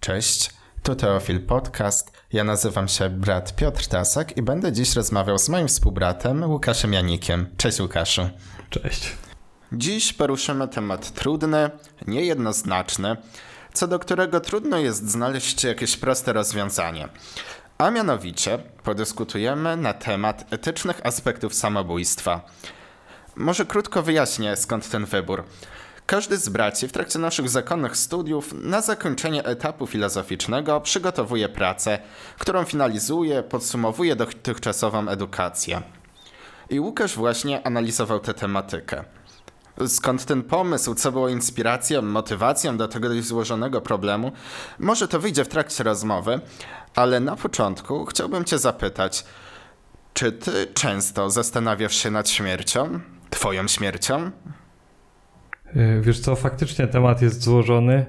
Cześć, tu Teofil Podcast. Ja nazywam się brat Piotr Tasak i będę dziś rozmawiał z moim współbratem Łukaszem Janikiem. Cześć Łukaszu. Cześć. Dziś poruszymy temat trudny, niejednoznaczny, co do którego trudno jest znaleźć jakieś proste rozwiązanie. A mianowicie podyskutujemy na temat etycznych aspektów samobójstwa. Może krótko wyjaśnię skąd ten wybór. Każdy z braci w trakcie naszych zakonnych studiów na zakończenie etapu filozoficznego przygotowuje pracę, którą finalizuje, podsumowuje dotychczasową edukację. I Łukasz właśnie analizował tę tematykę. Skąd ten pomysł, co było inspiracją, motywacją do tego dość złożonego problemu? Może to wyjdzie w trakcie rozmowy, ale na początku chciałbym Cię zapytać, czy Ty często zastanawiasz się nad śmiercią? Twoją śmiercią? Y, wiesz co, faktycznie temat jest złożony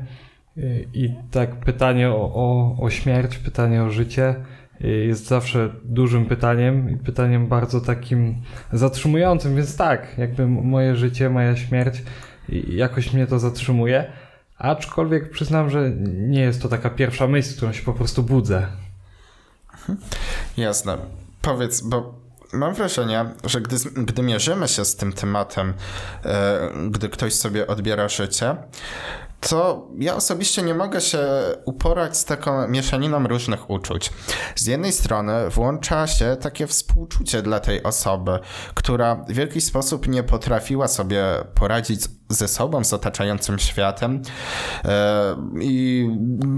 y, i tak pytanie o, o, o śmierć, pytanie o życie y, jest zawsze dużym pytaniem i pytaniem bardzo takim zatrzymującym, więc tak, jakby moje życie, moja śmierć jakoś mnie to zatrzymuje, aczkolwiek przyznam, że nie jest to taka pierwsza myśl, którą się po prostu budzę. Jasne. Powiedz, bo mam wrażenie, że gdy, gdy mierzymy się z tym tematem, e, gdy ktoś sobie odbiera życie, to ja osobiście nie mogę się uporać z taką mieszaniną różnych uczuć. Z jednej strony włącza się takie współczucie dla tej osoby, która w jakiś sposób nie potrafiła sobie poradzić ze sobą, z otaczającym światem e, i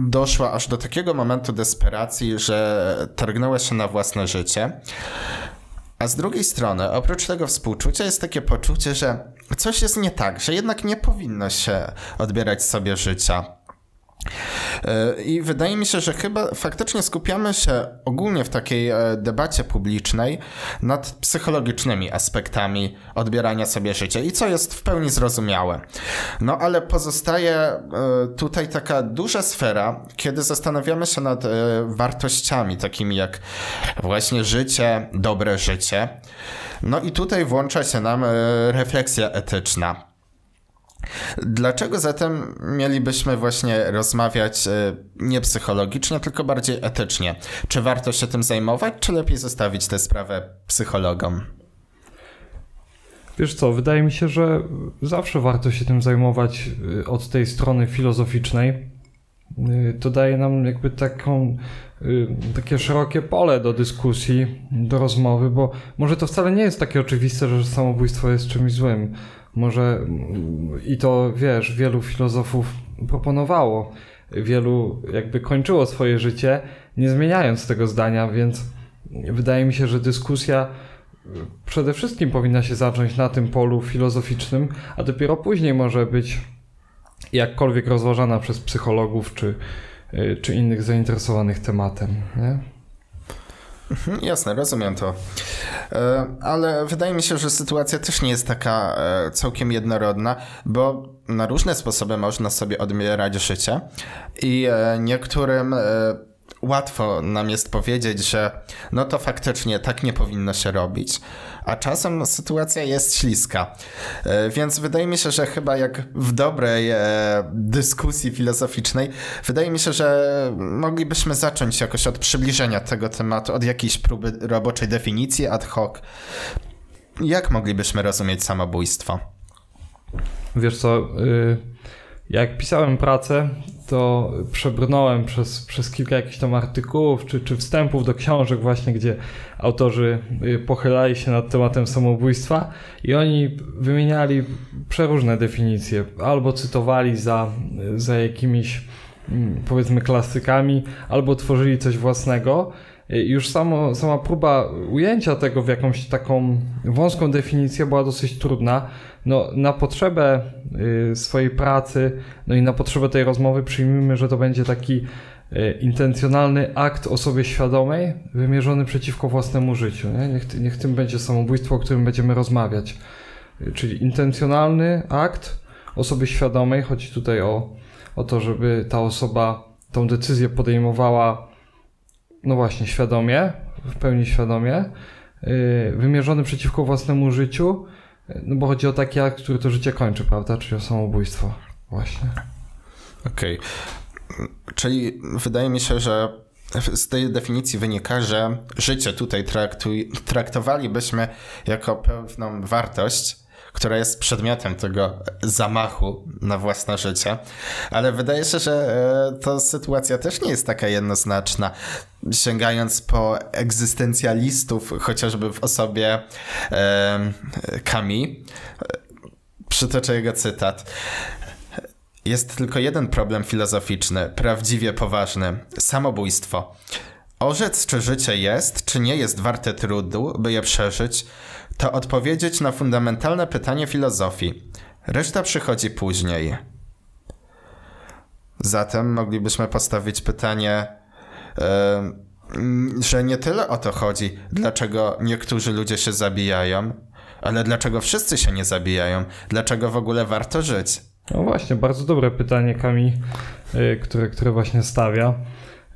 doszła aż do takiego momentu desperacji, że targnęła się na własne życie. A z drugiej strony, oprócz tego współczucia, jest takie poczucie, że coś jest nie tak, że jednak nie powinno się odbierać sobie życia. E, I wydaje mi się, że chyba faktycznie skupiamy się ogólnie w takiej e, debacie publicznej nad psychologicznymi aspektami odbierania sobie życia i co jest w pełni zrozumiałe. No ale pozostaje e, tutaj taka duża sfera, kiedy zastanawiamy się nad wartościami takimi jak właśnie życie, dobre życie. No i tutaj włącza się nam refleksja etyczna. Dlaczego zatem mielibyśmy właśnie rozmawiać e, nie psychologicznie, tylko bardziej etycznie? Czy warto się tym zajmować, czy lepiej zostawić tę sprawę psychologom? Wiesz co, wydaje mi się, że zawsze warto się tym zajmować e, od tej strony filozoficznej. E, to daje nam jakby taką, takie szerokie pole do dyskusji, do rozmowy, bo może to wcale nie jest takie oczywiste, że samobójstwo jest czymś złym może i to wiesz, wielu filozofów proponowało, wielu jakby kończyło swoje życie, nie zmieniając tego zdania, więc wydaje mi się, że dyskusja przede wszystkim powinna się zacząć na tym polu filozoficznym, a dopiero później może być jakkolwiek rozważana przez psychologów czy, czy innych zainteresowanych tematem. Nie? Mhm, jasne, rozumiem to. E, ale wydaje mi się, że sytuacja też nie jest taka e, całkiem jednorodna, bo na różne sposoby można sobie odbierać życie i e, niektórym łatwo nam jest powiedzieć, że no to faktycznie tak nie powinno się robić, a czasem sytuacja jest śliska. E, więc wydaje mi się, że chyba jak w dobrej e, dyskusji filozoficznej, wydaje mi się, że moglibyśmy zacząć jakoś od przybliżenia tego tematu, od jakiejś próby roboczej definicji ad hoc. Jak moglibyśmy rozumieć samobójstwo? Wiesz co, y, jak pisałem pracę, to przebrnąłem przez, przez kilka jakichś tam artykułów czy, czy wstępów do książek właśnie, gdzie autorzy y, pochylali się nad tematem samobójstwa i oni wymieniali przeróżne definicje, albo cytowali za, za jakimiś mm, powiedzmy klasykami, albo tworzyli coś własnego. Już samo, sama próba ujęcia tego w jakąś taką wąską definicję była dosyć trudna. No, na potrzebę y, swojej pracy, no i na potrzebę tej rozmowy przyjmijmy, że to będzie taki y, intencjonalny akt osoby świadomej wymierzony przeciwko własnemu życiu. Nie? Niech, niech tym będzie samobójstwo, o którym będziemy rozmawiać. Y, czyli intencjonalny akt osoby świadomej, chodzi tutaj o, o to, żeby ta osoba tą decyzję podejmowała no właśnie, świadomie, w pełni świadomie, yy, wymierzony przeciwko własnemu życiu, yy, no bo chodzi o taki akt, który to życie kończy, prawda? Czyli o samobójstwo. Właśnie. Okej. Czyli wydaje mi się, że z tej definicji wynika, że życie tutaj traktuj, traktowalibyśmy jako pewną wartość, która jest przedmiotem tego zamachu na własne życie. Ale wydaje się, że e, to sytuacja też nie jest taka jednoznaczna. Sięgając po egzystencjalistów, chociażby w osobie e, Kami, przytoczę jego cytat. Jest tylko jeden problem filozoficzny, prawdziwie poważny samobójstwo. Orzec, czy życie jest, czy nie jest warte trudu, by je przeżyć, to odpowiedzieć na fundamentalne pytanie filozofii. Reszta przychodzi później. Zatem moglibyśmy postawić pytanie, yy, że nie tyle o to chodzi, dlaczego niektórzy ludzie się zabijają, ale dlaczego wszyscy się nie zabijają? Dlaczego w ogóle warto żyć? No właśnie, bardzo dobre pytanie Kami, yy, które, które właśnie stawia.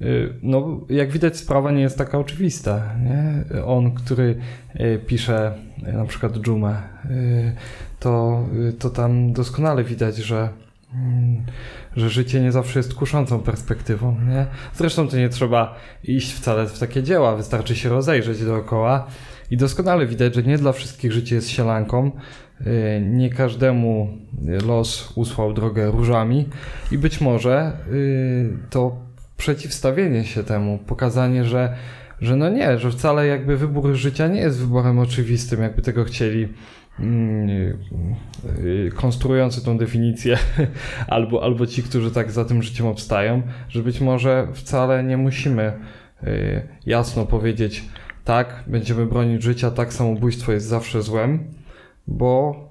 Y, no, jak widać, sprawa nie jest taka oczywista. Nie? On, który y, pisze y, na przykład Dżumę, to, to tam doskonale widać, że, mm, że życie nie zawsze jest kuszącą perspektywą. Nie? Zresztą to nie trzeba iść wcale w takie dzieła, wystarczy się rozejrzeć dookoła i doskonale widać, że nie dla wszystkich życie jest sielanką. Nie każdemu los usłał drogę różami i być może to przeciwstawienie się temu, pokazanie, że, że no nie, że wcale jakby wybór życia nie jest wyborem oczywistym, jakby tego chcieli mm, y, konstruujący tą definicję, albo, albo ci, którzy tak za tym życiem obstają, że być może wcale nie musimy y, jasno powiedzieć, tak, będziemy bronić życia, tak, samobójstwo jest zawsze złem, bo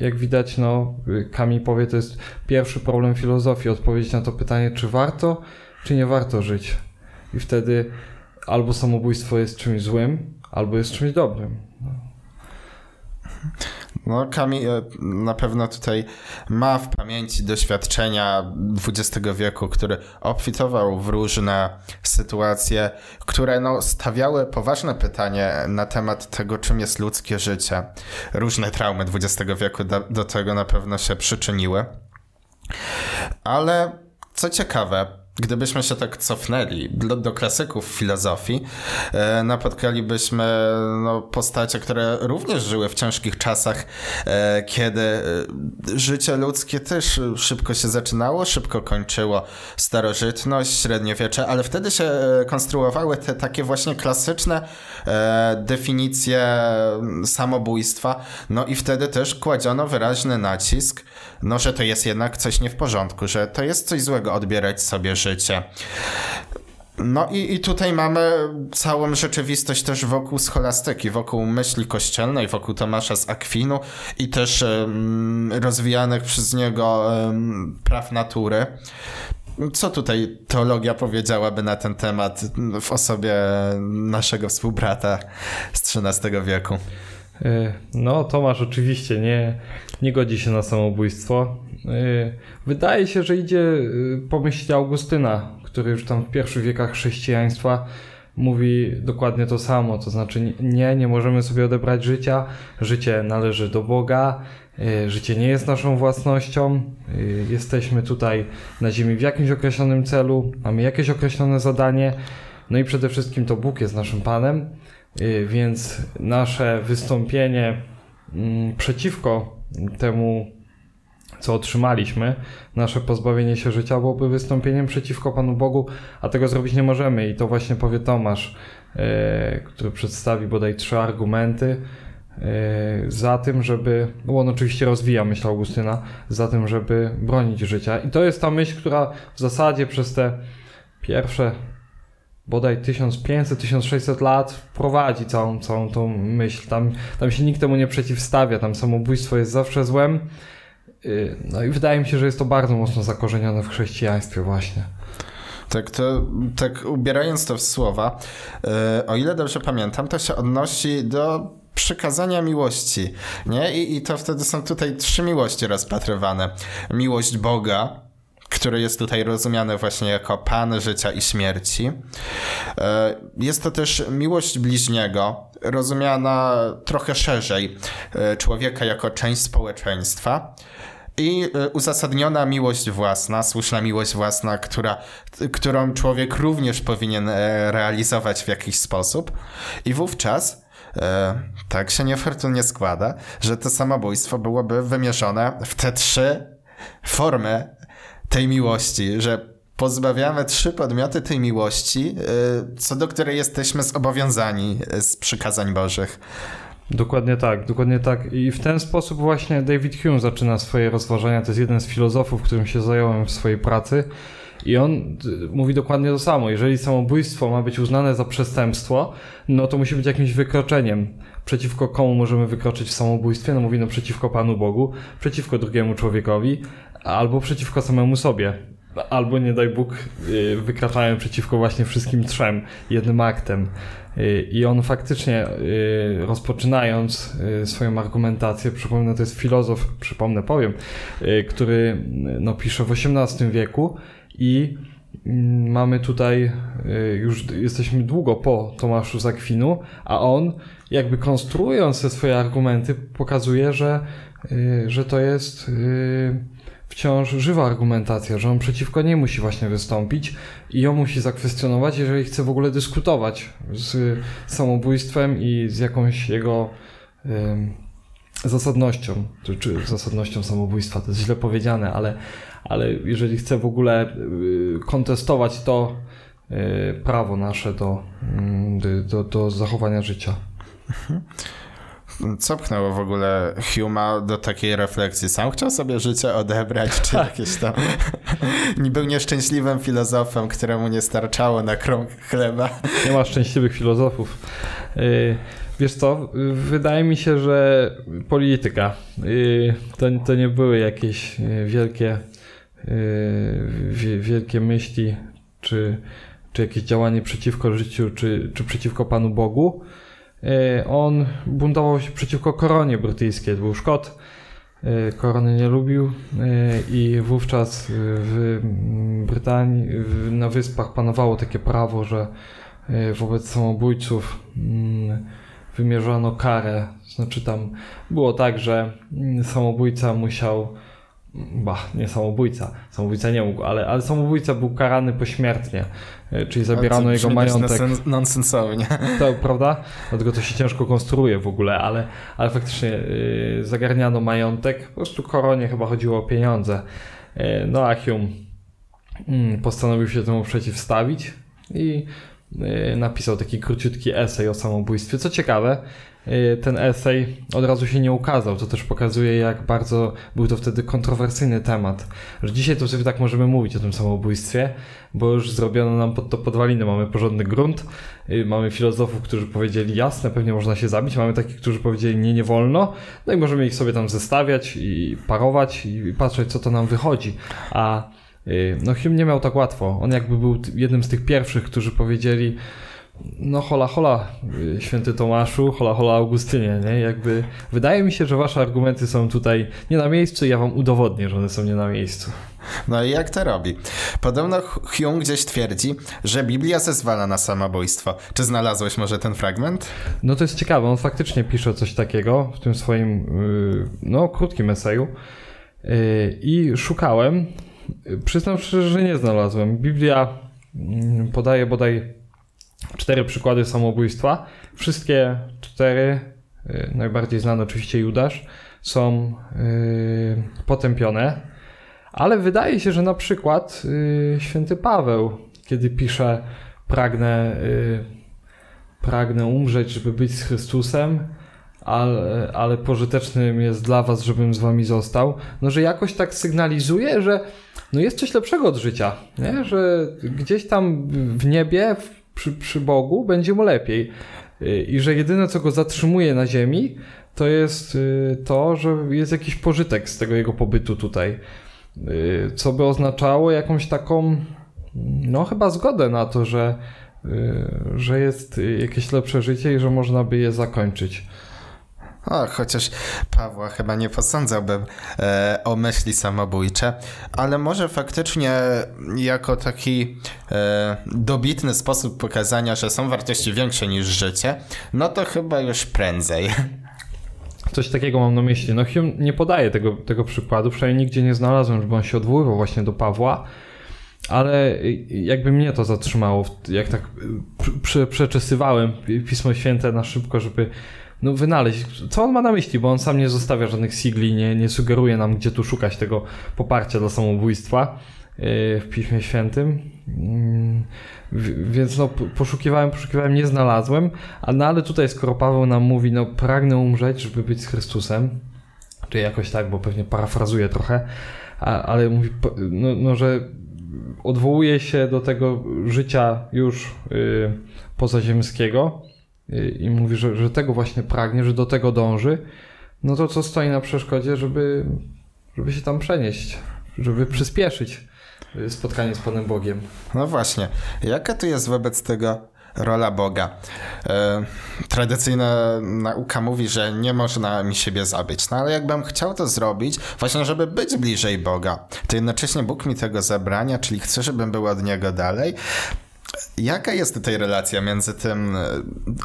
jak widać, no, Kami powie, to jest pierwszy problem filozofii, odpowiedzieć na to pytanie, czy warto, czy nie warto żyć. I wtedy albo samobójstwo jest czymś złym, albo jest czymś dobrym. No, Kamil e, na pewno tutaj ma w pamięci doświadczenia XX wieku, który obfitował w różne sytuacje, które no, stawiały poważne pytanie na temat tego, czym jest ludzkie życie. Różne traumy XX wieku do, do tego na pewno się przyczyniły. Ale co ciekawe, Gdybyśmy się tak cofnęli do, do klasyków filozofii, e, napotkalibyśmy no, postacie, które również żyły w ciężkich czasach, e, kiedy e, życie ludzkie też szybko się zaczynało, szybko kończyło starożytność, średniowiecze, ale wtedy się e, konstruowały te takie właśnie klasyczne e, definicje samobójstwa, no i wtedy też kładziono wyraźny nacisk, no, że to jest jednak coś nie w porządku, że to jest coś złego odbierać sobie życie. No i, i tutaj mamy całą rzeczywistość też wokół scholastyki, wokół myśli kościelnej, wokół Tomasza z Akwinu i też um, rozwijanych przez niego um, praw natury. Co tutaj teologia powiedziałaby na ten temat w osobie naszego współbrata z XIII wieku? E, no, Tomasz oczywiście nie, nie godzi się na samobójstwo. E, wydaje się, że idzie e, po myśli Augustyna, który już tam w pierwszych wiekach chrześcijaństwa mówi dokładnie to samo. To znaczy, nie, nie możemy sobie odebrać życia. Życie należy do Boga. Życie nie jest naszą własnością. Jesteśmy tutaj na Ziemi w jakimś określonym celu, mamy jakieś określone zadanie. No i przede wszystkim to Bóg jest naszym Panem. Y, więc nasze wystąpienie mm, przeciwko temu, co otrzymaliśmy, nasze pozbawienie się życia byłoby wystąpieniem przeciwko Panu Bogu, a tego zrobić nie możemy. I to właśnie powie Tomasz, y, który przedstawi bodaj trzy argumenty y, za tym, żeby, bo on oczywiście rozwija myśl Augustyna, za tym, żeby bronić życia. I to jest ta myśl, która w zasadzie przez te pierwsze bodaj 1500-1600 lat prowadzi całą, całą tą myśl. Tam, tam się nikt temu nie przeciwstawia, tam samobójstwo jest zawsze złem. Y, no i wydaje mi się, że jest to bardzo mocno zakorzenione w chrześcijaństwie właśnie. Tak, to, tak ubierając to w słowa, yy, o ile dobrze pamiętam, to się odnosi do przykazania miłości, nie? I, I to wtedy są tutaj trzy miłości rozpatrywane. Miłość Boga, który jest tutaj rozumiany właśnie jako Pan życia i śmierci. E, jest to też miłość bliźniego, rozumiana trochę szerzej, e, człowieka jako część społeczeństwa. i e, uzasadniona miłość własna, słuszna miłość własna, która, którą człowiek również powinien realizować w jakiś sposób. I wówczas tak się niefortunnie składa, że to samobójstwo byłoby wymierzone w te trzy formy tej miłości, że pozbawiamy trzy podmioty tej miłości, co do której jesteśmy zobowiązani z przykazań Bożych. Dokładnie tak, dokładnie tak. I w ten sposób właśnie David Hume zaczyna swoje rozważania. To jest jeden z filozofów, którym się zająłem w swojej pracy. I on y, mówi dokładnie to samo. Jeżeli samobójstwo ma być uznane za przestępstwo, no to musi być jakimś wykroczeniem. Przeciwko komu możemy wykroczyć w samobójstwie? No mówi no przeciwko Panu Bogu, przeciwko drugiemu człowiekowi, albo przeciwko samemu sobie. Albo nie daj Bóg, y, wykraczają przeciwko właśnie wszystkim trzem jednym aktem. Y, I on faktycznie y, rozpoczynając swoją argumentację, przypomnę, to jest filozof, przypomnę, powiem, który no, pisze w XVIII wieku i mm, mamy tutaj, już jesteśmy długo po Tomaszu Zakwinu, a on jakby konstruując te swoje argumenty pokazuje, że, że to jest wciąż żywa argumentacja, że on przeciwko niej musi właśnie wystąpić i ją musi zakwestionować, jeżeli chce w ogóle dyskutować z samobójstwem i z jakąś jego zasadnością, czy, czy zasadnością samobójstwa, to jest źle powiedziane, ale, ale jeżeli chce w ogóle y, kontestować to y, prawo nasze do, mm, do, do zachowania życia. Co pchnęło w ogóle Huma do takiej refleksji? Sam chciał sobie życie odebrać, czy tak. jakieś tam... nie był nieszczęśliwym filozofem, któremu nie starczało na krąg chleba. Nie ma szczęśliwych filozofów. Y, wiesz co, wydaje mi się, że polityka y, to, to nie były jakieś y, wielkie, wielkie myśli, czy, czy jakieś działanie przeciwko życiu, czy, czy przeciwko Panu Bogu, on buntował się przeciwko koronie brytyjskiej, był Szkot. E, korony nie lubił e, i wówczas w Brytanii, na wyspach panowało takie prawo, że wobec samobójców mm, wymierzano karę. Znaczy tam było tak, że mm, samobójca musiał Bah, nie samobójca. Samobójca nie mógł, ale, ale samobójca był karany pośmiertnie, e, czyli zabierano jego majątek. Nonsensownie. To prawda? Dlatego to się ciężko konstruuje w ogóle, ale, ale faktycznie yy, zagarniano majątek. Po prostu koronie chyba chodziło o pieniądze. Yy, no a Hume yy, postanowił się temu przeciwstawić i napisał taki króciutki esej o samobójstwie. Co ciekawe, ten esej od razu się nie ukazał. To też pokazuje, jak bardzo był to wtedy kontrowersyjny temat. Że dzisiaj to sobie tak możemy mówić o tym samobójstwie, bo już zrobiono nam pod to podwaliny. Mamy porządny grunt, y, mamy filozofów, którzy powiedzieli jasne, pewnie można się zabić, mamy takich, którzy powiedzieli nie, nie wolno, no i możemy ich sobie tam zestawiać i parować i patrzeć, co to nam wychodzi. A y, no Hume nie miał tak łatwo. On jakby był jednym z tych pierwszych, którzy powiedzieli no hola hola, y, święty Tomaszu, hola hola Augustynie, nie? Jakby wydaje mi się, że wasze argumenty są tutaj nie na miejscu i ja wam udowodnię, że one są nie na miejscu. No i jak to robi? Podobno Hume gdzieś twierdzi, że Biblia zezwala na samobójstwo. Czy znalazłeś może ten fragment? No to jest ciekawe, on faktycznie pisze coś takiego w tym swoim, y, no, krótkim eseju. Y, I szukałem, przyznam szczerze, że nie znalazłem. Biblia mm, podaje bodaj cztery przykłady samobójstwa. Wszystkie cztery, y, najbardziej znane oczywiście Judasz, są yy, potępione, ale wydaje się, że na przykład yy, święty Paweł, kiedy pisze pragnę, pragnę umrzeć, żeby być z Chrystusem, ale, ale pożytecznym jest dla was, żebym z wami został, no że jakoś tak sygnalizuje, że no jest coś lepszego od życia, nie? że gdzieś tam w niebie, w przy, przy Bogu, będzie mu lepiej. Y, I że jedyne, co go zatrzymuje na ziemi, to jest y, to, że jest jakiś pożytek z tego jego pobytu tutaj. Y, co by oznaczało jakąś taką, no chyba zgodę na to, że, że jest jakieś lepsze życie i że można by je zakończyć. O, chociaż Pawła chyba nie posądzałbym e, o myśli samobójcze, ale może faktycznie jako taki e, dobitny sposób pokazania, że są wartości większe niż życie, no to chyba już prędzej. Coś takiego mam na myśli. No Hume nie podaje tego, tego przykładu, przynajmniej nigdzie nie znalazłem, żeby on się odwoływał właśnie do Pawła, ale jakby mnie to zatrzymało, jak tak prze, przeczesywałem Pismo Święte na szybko, żeby no, wynaleźć, co on ma na myśli, bo on sam nie zostawia żadnych sigli, nie, nie sugeruje nam, gdzie tu szukać tego poparcia dla samobójstwa yy, w Piśmie Świętym. Mm, więc no, poszukiwałem, poszukiwałem, nie znalazłem, no, ale tutaj skoro Paweł nam mówi, no pragnę umrzeć, żeby być z Chrystusem, czy jakoś tak, bo pewnie parafrazuję trochę, a, ale mówi, no, no, że odwołuje się do tego życia już yy, pozaziemskiego, i mówi, że, że tego właśnie pragnie, że do tego dąży, no to co stoi na przeszkodzie, żeby, żeby się tam przenieść, żeby przyspieszyć spotkanie z Panem Bogiem. No właśnie. Jaka tu jest wobec tego rola Boga? E, tradycyjna nauka mówi, że nie można mi siebie zabić, no ale jakbym chciał to zrobić, właśnie żeby być bliżej Boga, to jednocześnie Bóg mi tego zabrania, czyli chce, żebym był od Niego dalej, Jaka jest tutaj relacja między tym e,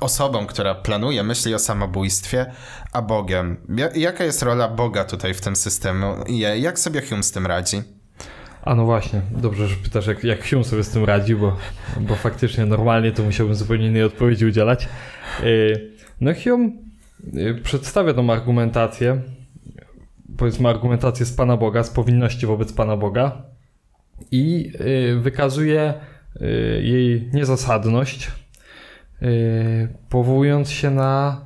osobą, która planuje, myśli o samobójstwie, a Bogiem? Jaka jest rola Boga tutaj w tym systemie? Jak sobie Hume z tym radzi? A no właśnie, dobrze, że pytasz, jak, jak Hume sobie z tym radzi, bo, bo faktycznie normalnie to musiałbym zupełnie innej odpowiedzi udzielać. E, no Hume e, przedstawia tą argumentację, powiedzmy argumentację z Pana Boga, z powinności wobec Pana Boga i wykazuje jej niezasadność, y, powołując się na,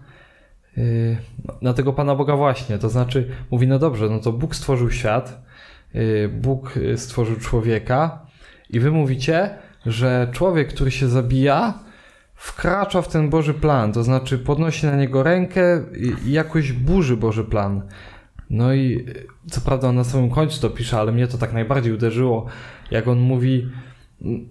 y, na tego Pana Boga właśnie. To znaczy, mówi, no dobrze, no to Bóg stworzył świat, Bóg stworzył człowieka i wy mówicie, że człowiek, który się zabija, wkracza w ten Boży plan, to znaczy podnosi na niego rękę i jakoś burzy Boży plan. No i co prawda on na samym końcu to pisze, ale mnie to tak najbardziej uderzyło, jak on mówi,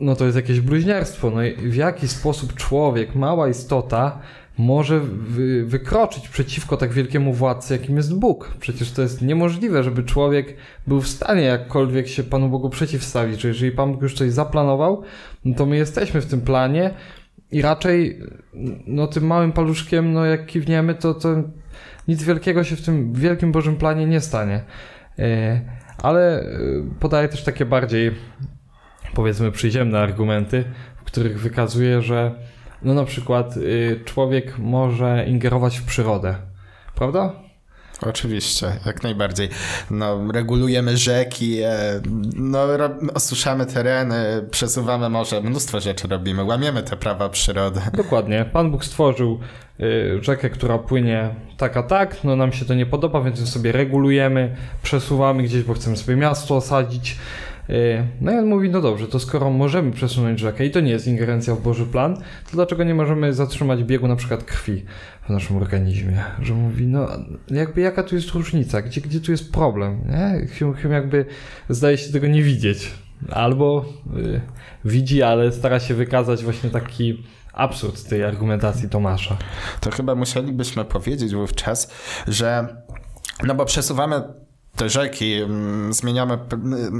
no to jest jakieś bluźnierstwo. No i w jaki sposób człowiek, mała istota, może wy, wykroczyć przeciwko tak wielkiemu władcy, jakim jest Bóg? Przecież to jest niemożliwe, żeby człowiek był w stanie jakkolwiek się Panu Bogu przeciwstawić. Że jeżeli Pan Bóg już coś zaplanował, no to my jesteśmy w tym planie i raczej no tym małym paluszkiem, no jak kiwniemy, to, to nic wielkiego się w tym wielkim Bożym planie nie stanie. E, ale e, podaję też takie bardziej powiedzmy przyziemne argumenty, w których wykazuje, że no na przykład y, człowiek może ingerować w przyrodę. Prawda? Oczywiście, jak najbardziej. No, regulujemy rzeki, e, no, osuszamy tereny, przesuwamy morze, mnóstwo rzeczy robimy, łamiemy te prawa przyrody. Dokładnie. Pan Bóg stworzył y, rzekę, która płynie tak a tak, no nam się to nie podoba, więc ją sobie regulujemy, przesuwamy gdzieś, bo chcemy sobie miasto osadzić, no i on mówi, no dobrze, to skoro możemy przesunąć rzekę i to nie jest ingerencja w Boży plan, to dlaczego nie możemy zatrzymać biegu na przykład krwi w naszym organizmie? Że mówi, no jakby jaka tu jest różnica, gdzie, gdzie tu jest problem? Nie? Hume jakby zdaje się tego nie widzieć. Albo y, widzi, ale stara się wykazać właśnie taki absurd tej argumentacji Tomasza. To chyba musielibyśmy powiedzieć wówczas, że no bo przesuwamy te rzeki, mm, zmieniamy,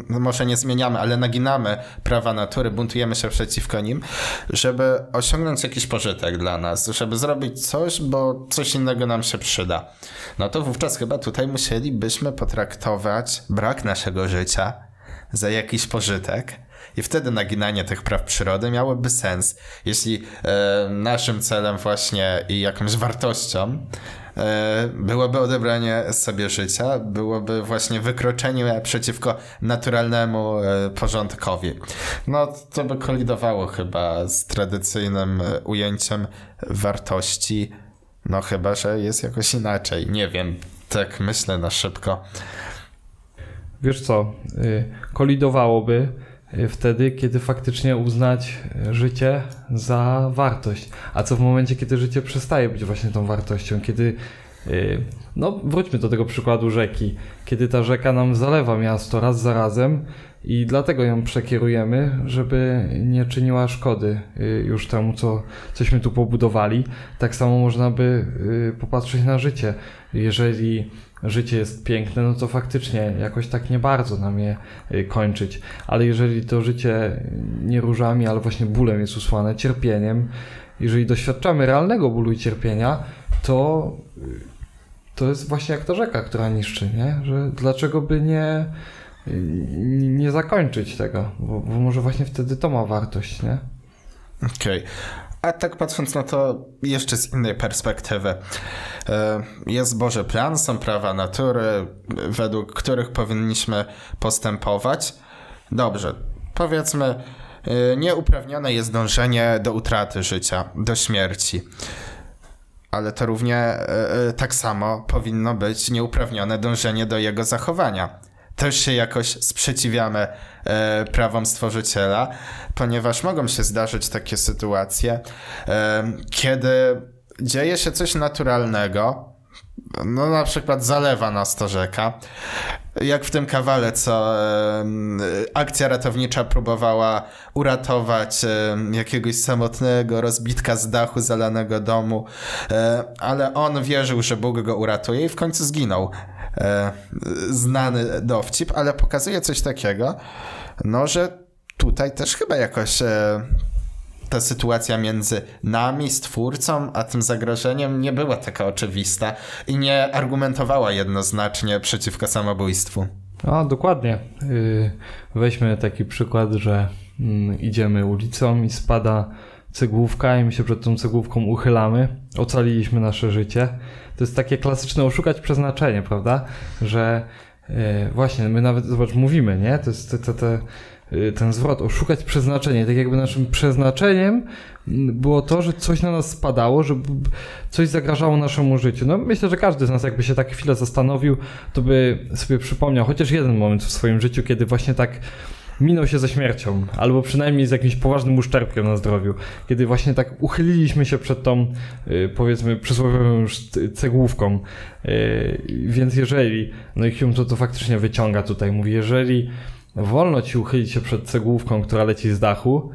może nie zmieniamy, ale naginamy prawa natury, buntujemy się przeciwko nim, żeby osiągnąć jakiś pożytek dla nas, żeby zrobić coś, bo coś innego nam się przyda. No to wówczas chyba tutaj musielibyśmy potraktować brak naszego życia za jakiś pożytek. I wtedy naginanie tych praw przyrody miałoby sens, jeśli e, naszym celem właśnie i jakąś wartością byłoby odebranie sobie życia, byłoby właśnie wykroczenie przeciwko naturalnemu e, porządkowi. No to by kolidowało chyba z tradycyjnym e, ujęciem wartości, no chyba, że jest jakoś inaczej. Nie wiem, tak myślę na szybko. Wiesz co, y, kolidowałoby wtedy, kiedy faktycznie uznać życie za wartość. A co w momencie, kiedy życie przestaje być właśnie tą wartością, kiedy y, no, wróćmy do tego przykładu rzeki. Kiedy ta rzeka nam zalewa miasto raz za razem i dlatego ją przekierujemy, żeby nie czyniła szkody y, już temu, co, cośmy tu pobudowali. Tak samo można by popatrzeć na życie. Jeżeli życie jest piękne, no to faktycznie jakoś tak nie bardzo nam je y, kończyć. Ale jeżeli to życie nie różami, ale właśnie bólem jest usłane, cierpieniem, jeżeli doświadczamy realnego bólu i cierpienia, to y, to jest właśnie jak ta rzeka, która niszczy, nie? Że dlaczego by nie, nie zakończyć tego? Bo, bo może właśnie wtedy to ma wartość, nie? Okej. Okay. A tak patrząc na to jeszcze z innej perspektywy. E, jest Boży plan, są prawa natury, według których powinniśmy postępować. Dobrze, powiedzmy, e, nieuprawnione jest dążenie do utraty życia, do śmierci. Ale to równie e, tak samo powinno być nieuprawnione dążenie do jego zachowania też się jakoś sprzeciwiamy e, prawom stworzyciela, ponieważ mogą się zdarzyć takie sytuacje, e, kiedy dzieje się coś naturalnego, no na przykład zalewa nas to rzeka, jak w tym kawale, co e, akcja ratownicza próbowała uratować e, jakiegoś samotnego rozbitka z dachu zalanego domu, e, ale on wierzył, że Bóg go uratuje i w końcu zginął. E, znany dowcip, ale pokazuje coś takiego, no że tutaj też chyba jakoś e, ta sytuacja między nami, stwórcą, a tym zagrożeniem nie była taka oczywista i nie argumentowała jednoznacznie przeciwko samobójstwu. A, dokładnie. Y, weźmy taki przykład, że mm, idziemy ulicą i spada cegłówka i my się przed tą cegłówką uchylamy, ocaliliśmy nasze życie. To jest takie klasyczne oszukać przeznaczenie, prawda? Że yy, właśnie, my nawet, zobacz, mówimy, nie? To jest e, ten zwrot, oszukać przeznaczenie. Tak jakby naszym przeznaczeniem było to, że coś na nas spadało, że coś zagrażało naszemu życiu. No myślę, że każdy z nas jakby się tak chwilę zastanowił, to by sobie przypomniał chociaż jeden moment w swoim życiu, kiedy właśnie tak minął się ze śmiercią, albo przynajmniej z jakimś poważnym uszczerbkiem na zdrowiu. Kiedy właśnie tak uchyliliśmy się przed tą, y, powiedzmy, przysłowiową już cegłówką. Y, więc jeżeli, no i Hume to, to faktycznie wyciąga tutaj, mówi, jeżeli wolno ci uchylić się przed cegłówką, która leci z dachu,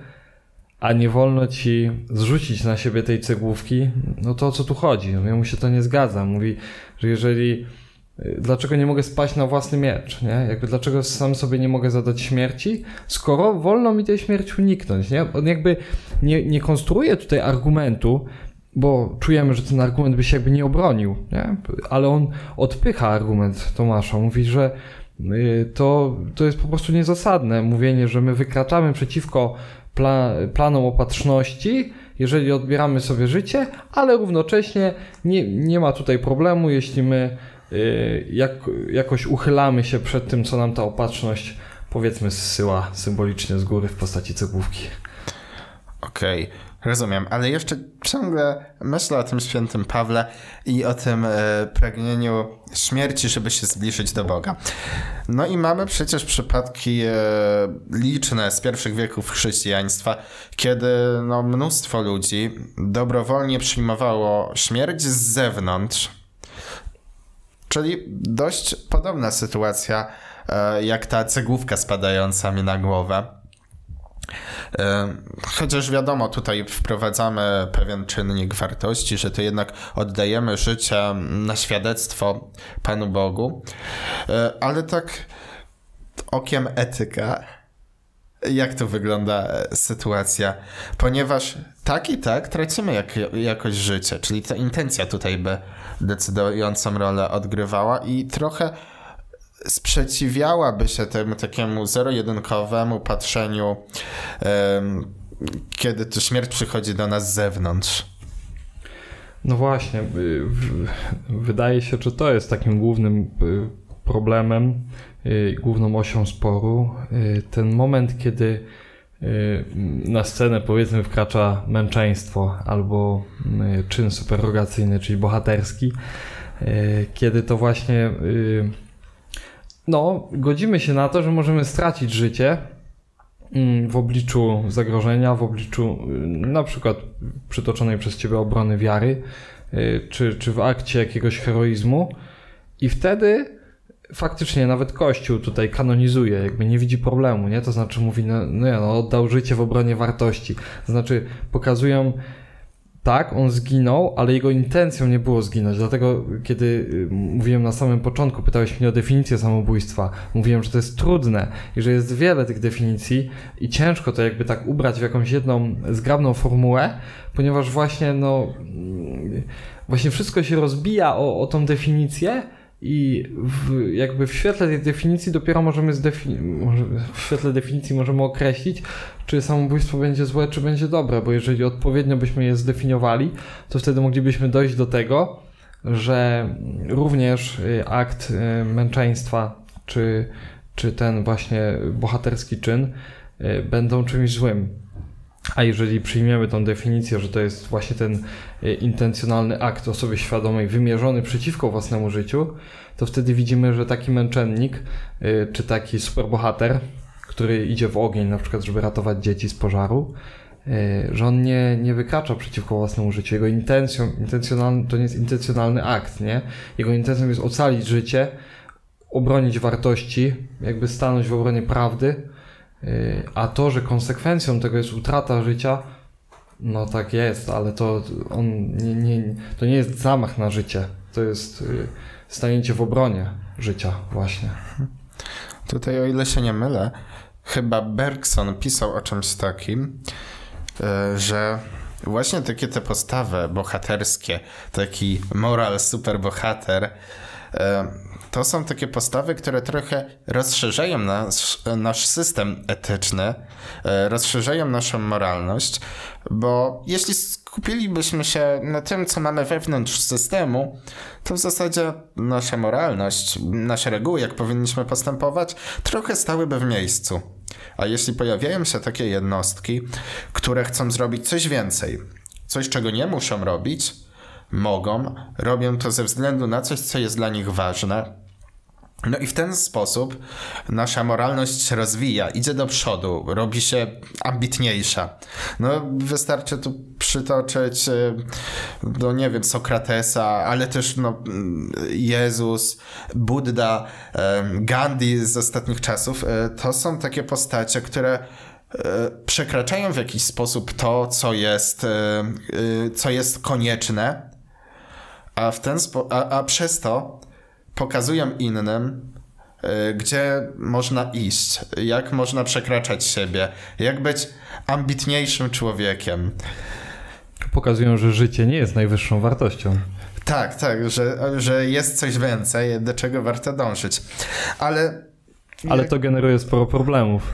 a nie wolno ci zrzucić na siebie tej cegłówki, no to o co tu chodzi? No, ja mu się to nie zgadza. Mówi, że jeżeli dlaczego nie mogę spaść na własny miecz, nie? Jakby dlaczego sam sobie nie mogę zadać śmierci, skoro wolno mi tej śmierci uniknąć, nie? On jakby nie, nie konstruuje tutaj argumentu, bo czujemy, że ten argument by się jakby nie obronił, nie? Ale on odpycha argument Tomasza, mówi, że y, to, to jest po prostu niezasadne mówienie, że my wykraczamy przeciwko pla, planom opatrzności, jeżeli odbieramy sobie życie, ale równocześnie nie, nie ma tutaj problemu, jeśli my Y, jak, jakoś uchylamy się przed tym, co nam ta opatrzność powiedzmy zsyła symbolicznie z góry w postaci cegłówki. Okej, okay, rozumiem, ale jeszcze ciągle myślę o tym świętym Pawle i o tym e, pragnieniu śmierci, żeby się zbliżyć do Boga. No i mamy przecież przypadki e, liczne z pierwszych wieków chrześcijaństwa, kiedy no, mnóstwo ludzi dobrowolnie przyjmowało śmierć z zewnątrz, Czyli dość podobna sytuacja e, jak ta cegłówka spadająca mi na głowę. E, chociaż wiadomo, tutaj wprowadzamy pewien czynnik wartości, że to jednak oddajemy życie na świadectwo Panu Bogu, e, ale tak okiem etyka, jak to wygląda sytuacja? Ponieważ tak i tak tracimy jak, jakość życia, czyli ta intencja tutaj by decydującą rolę odgrywała i trochę sprzeciwiałaby się temu takiemu zero-jedynkowemu patrzeniu, um, kiedy to śmierć przychodzi do nas z zewnątrz. No właśnie, y, wydaje się, że to jest takim głównym y, problemem, główną osią sporu. Ten moment, kiedy Y, na scenę powiedzmy wkracza męczeństwo albo y, czyn superrogacyjny, czyli bohaterski, y, kiedy to właśnie no, godzimy się na to, że możemy stracić życie mm, w obliczu zagrożenia, w obliczu na przykład przytoczonej przez ciebie obrony wiary, czy, czy w akcie jakiegoś heroizmu i wtedy faktycznie nawet Kościół tutaj kanonizuje, jakby nie widzi problemu, nie? To znaczy mówi, no, no ja, no oddał życie w obronie wartości. To znaczy pokazują tak, on zginął, ale jego intencją nie było zginąć. Dlatego, kiedy y, mówiłem na samym początku, pytałeś mnie o definicję samobójstwa, mówiłem, że to jest trudne i że jest wiele tych definicji i ciężko to jakby tak ubrać w jakąś jedną zgrabną formułę, ponieważ właśnie, no, mm, właśnie wszystko się rozbija o, o tą definicję. I w, jakby w świetle tej definicji dopiero możemy zdefini- w świetle definicji możemy określić, czy samobójstwo będzie złe, czy będzie dobre, bo jeżeli odpowiednio byśmy je zdefiniowali, to wtedy moglibyśmy dojść do tego, że również y, akt y, męczeństwa, czy, czy ten właśnie bohaterski czyn y, będą czymś złym. A jeżeli przyjmiemy tą definicję, że to jest właśnie ten intencjonalny akt osoby świadomej wymierzony przeciwko własnemu życiu, to wtedy widzimy, że taki męczennik, czy taki superbohater, który idzie w ogień, na przykład, żeby ratować dzieci z pożaru, e, że on nie, nie wykracza przeciwko własnemu życiu. Jego intencją, intencjonalny, to nie jest intencjonalny akt, nie? Jego intencją jest ocalić życie, obronić wartości, jakby stanąć w obronie prawdy, e, a to, że konsekwencją tego jest utrata życia, no tak jest, ale to on nie, nie, to nie jest zamach na życie, to jest e, stanięcie w obronie życia właśnie. Tutaj, o ile się nie mylę, chyba Bergson pisał o czymś takim, e, że właśnie takie te postawy bohaterskie, taki moral superbohater, e, to są takie postawy, które trochę rozszerzają nasz, nasz system etyczny, e, rozszerzają naszą moralność, bo jeśli skupilibyśmy się na tym, co mamy wewnątrz systemu, to w zasadzie nasza moralność, nasze reguły, jak powinniśmy postępować, trochę stałyby w miejscu. A jeśli pojawiają się takie jednostki, które chcą zrobić coś więcej, coś czego nie muszą robić, mogą, robią to ze względu na coś, co jest dla nich ważne, no i w ten sposób nasza moralność się rozwija, idzie do przodu, robi się ambitniejsza. No wystarczy tu przytoczyć, e, no nie wiem, Sokratesa, ale też no, Jezus, Buddha, e, Gandhi z ostatnich czasów. E, to są takie postacie, które przekraczają w jakiś sposób to, co jest, co jest konieczne, a, w ten spo- a, a przez to pokazują innym, y, gdzie można iść, jak można przekraczać siebie, jak być ambitniejszym człowiekiem. Pokazują, że życie nie jest najwyższą wartością. Tak, tak, że, że jest coś więcej, do czego warto dążyć. Ale. Ale to generuje sporo problemów,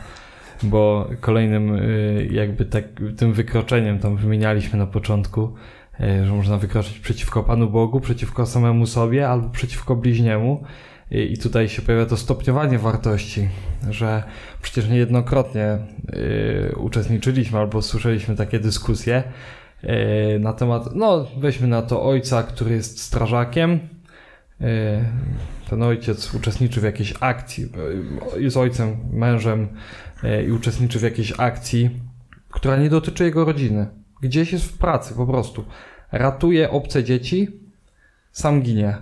bo kolejnym, y, jakby tak, tym wykroczeniem, tam wymienialiśmy na początku, E, że można wykroczyć przeciwko Panu Bogu, przeciwko samemu sobie albo przeciwko bliźniemu. I tutaj się pojawia to stopniowanie wartości, że przecież niejednokrotnie yy, uczestniczyliśmy albo słyszeliśmy takie dyskusje yy, na temat, no weźmy na to ojca, który jest strażakiem. Yy, ten ojciec uczestniczy w jakiejś akcji, jest ojcem, mężem i uczestniczy w jakiejś akcji, która nie dotyczy jego rodziny Gdzieś jest w pracy po prostu. Ratuje obce dzieci, sam ginie.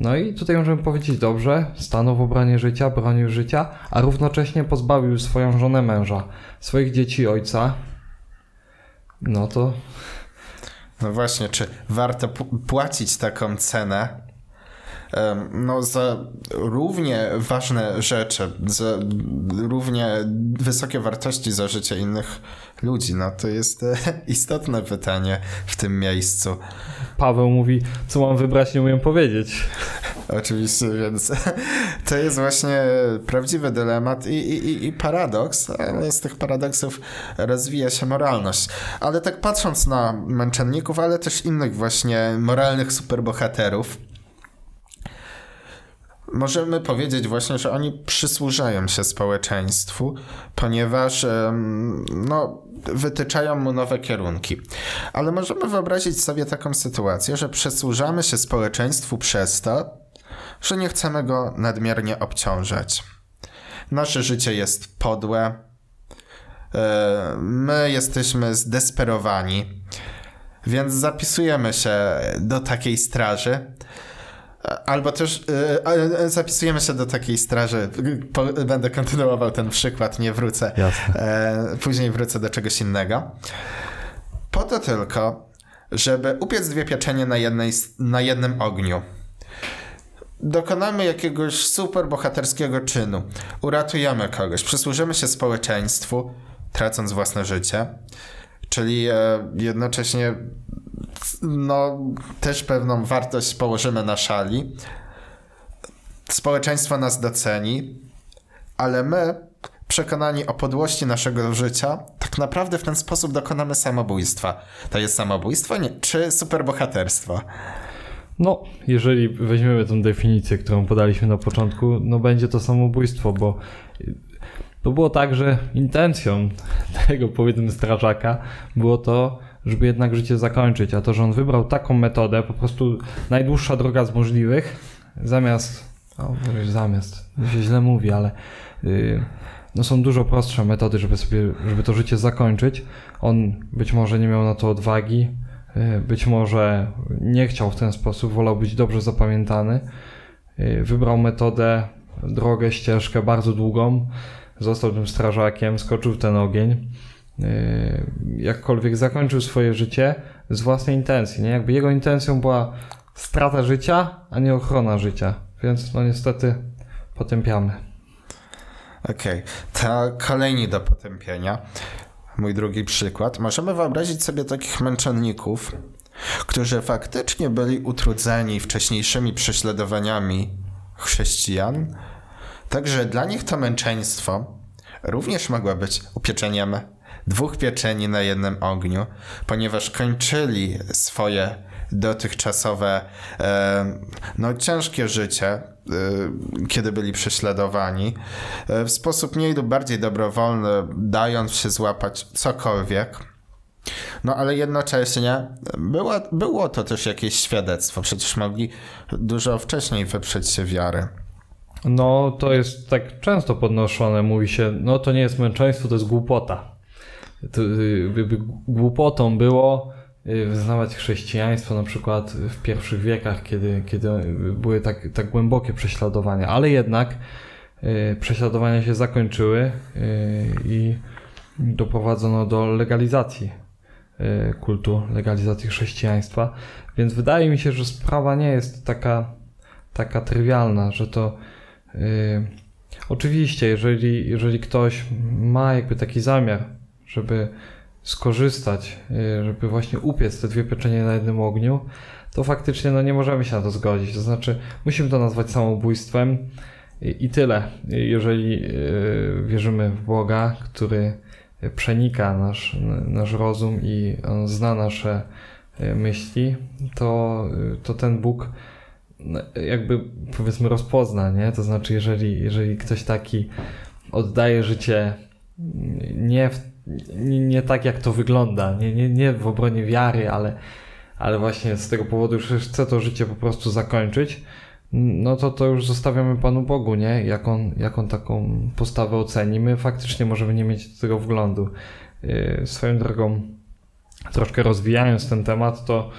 No i tutaj możemy powiedzieć, dobrze, stanął w obronie życia, bronił życia, a równocześnie pozbawił swoją żonę męża, swoich dzieci ojca. No to... No właśnie, czy warto płacić taką cenę no, za równie ważne rzeczy, za równie wysokie wartości za życie innych ludzi? No to jest e, istotne pytanie w tym miejscu. Paweł mówi, co mam wybrać, nie umiem powiedzieć. Oczywiście, więc to jest właśnie prawdziwy dylemat i, i, i paradoks, ale z tych paradoksów rozwija się moralność. Ale tak patrząc na męczenników, ale też innych właśnie moralnych superbohaterów, możemy powiedzieć właśnie, że oni przysłużają się społeczeństwu, ponieważ no, wytyczają mu nowe kierunki. Ale możemy wyobrazić sobie taką sytuację, że przysłużamy się społeczeństwu przez to, że nie chcemy go nadmiernie obciążać. Nasze życie jest podłe, e, my jesteśmy zdesperowani, więc zapisujemy się do takiej straży Albo też y, zapisujemy się do takiej straży. Po, będę kontynuował ten przykład, nie wrócę. Jasne. E, później wrócę do czegoś innego. Po to tylko, żeby upiec dwie pieczenie na, jednej, na jednym ogniu. Dokonamy jakiegoś super bohaterskiego czynu. Uratujemy kogoś, przysłużymy się społeczeństwu, tracąc własne życie. Czyli e, jednocześnie no, też pewną wartość położymy na szali. Społeczeństwo nas doceni, ale my, przekonani o podłości naszego życia, tak naprawdę w ten sposób dokonamy samobójstwa. To jest samobójstwo nie, czy superbohaterstwo? No, jeżeli weźmiemy tę definicję, którą podaliśmy na początku, no będzie to samobójstwo, bo to było tak, że intencją tego powiedzmy strażaka było to, żeby jednak życie zakończyć, a to, że on wybrał taką metodę, po prostu najdłuższa droga z możliwych, zamiast, o, zamiast, się źle mówi, ale yy, no są dużo prostsze metody, żeby sobie, żeby to życie zakończyć. On być może nie miał na to odwagi, yy, być może nie chciał w ten sposób, wolał być dobrze zapamiętany. Yy, wybrał metodę, drogę, ścieżkę bardzo długą, został tym strażakiem, skoczył w ten ogień, jakkolwiek zakończył swoje życie z własnej intencji. Nie? Jakby jego intencją była strata życia, a nie ochrona życia. Więc no niestety potępiamy. Okej, okay. to kolejni do potępienia. Mój drugi przykład. Możemy wyobrazić sobie takich męczenników, którzy faktycznie byli utrudzeni wcześniejszymi prześladowaniami chrześcijan, Także dla nich to męczeństwo również mogło być upieczeniem dwóch pieczeni na jednym ogniu, ponieważ kończyli swoje dotychczasowe, no ciężkie życie, e, kiedy byli prześladowani, e, w sposób mniej lub bardziej dobrowolny, dając się złapać cokolwiek. No ale jednocześnie było, było to też jakieś świadectwo, przecież mogli dużo wcześniej wyprzeć się wiary. No, to jest tak często podnoszone, mówi się, no to nie jest męczeństwo, to jest głupota. By głupotą było y, wyznawać chrześcijaństwo na przykład w pierwszych wiekach, kiedy, kiedy były tak, tak głębokie prześladowania, ale jednak y, prześladowania się zakończyły y, i doprowadzono do legalizacji kultu, legalizacji chrześcijaństwa, więc wydaje mi się, że sprawa nie jest taka, taka trywialna, że to oczywiście, jeżeli, jeżeli ktoś ma jakby taki zamiar, żeby skorzystać, yy, żeby właśnie upiec te dwie pieczenie na jednym ogniu, to faktycznie no, nie możemy się na to zgodzić. To znaczy, musimy to nazwać samobójstwem i, i tyle. Jeżeli yy, wierzymy w Boga, który przenika nasz, nasz rozum i on zna nasze yy, myśli, to, to ten Bóg no, jakby powiedzmy rozpozna, nie? To znaczy, jeżeli, jeżeli ktoś taki oddaje życie nie, w, nie, nie, tak, jak to wygląda, nie, nie, nie w obronie wiary, ale, ale właśnie z tego powodu, że chce to życie po prostu zakończyć, no to to już zostawiamy Panu Bogu, nie? Jak on, jak on taką postawę oceni. My faktycznie możemy nie mieć do tego wglądu. Yy, swoją drogą, troszkę rozwijając ten temat, to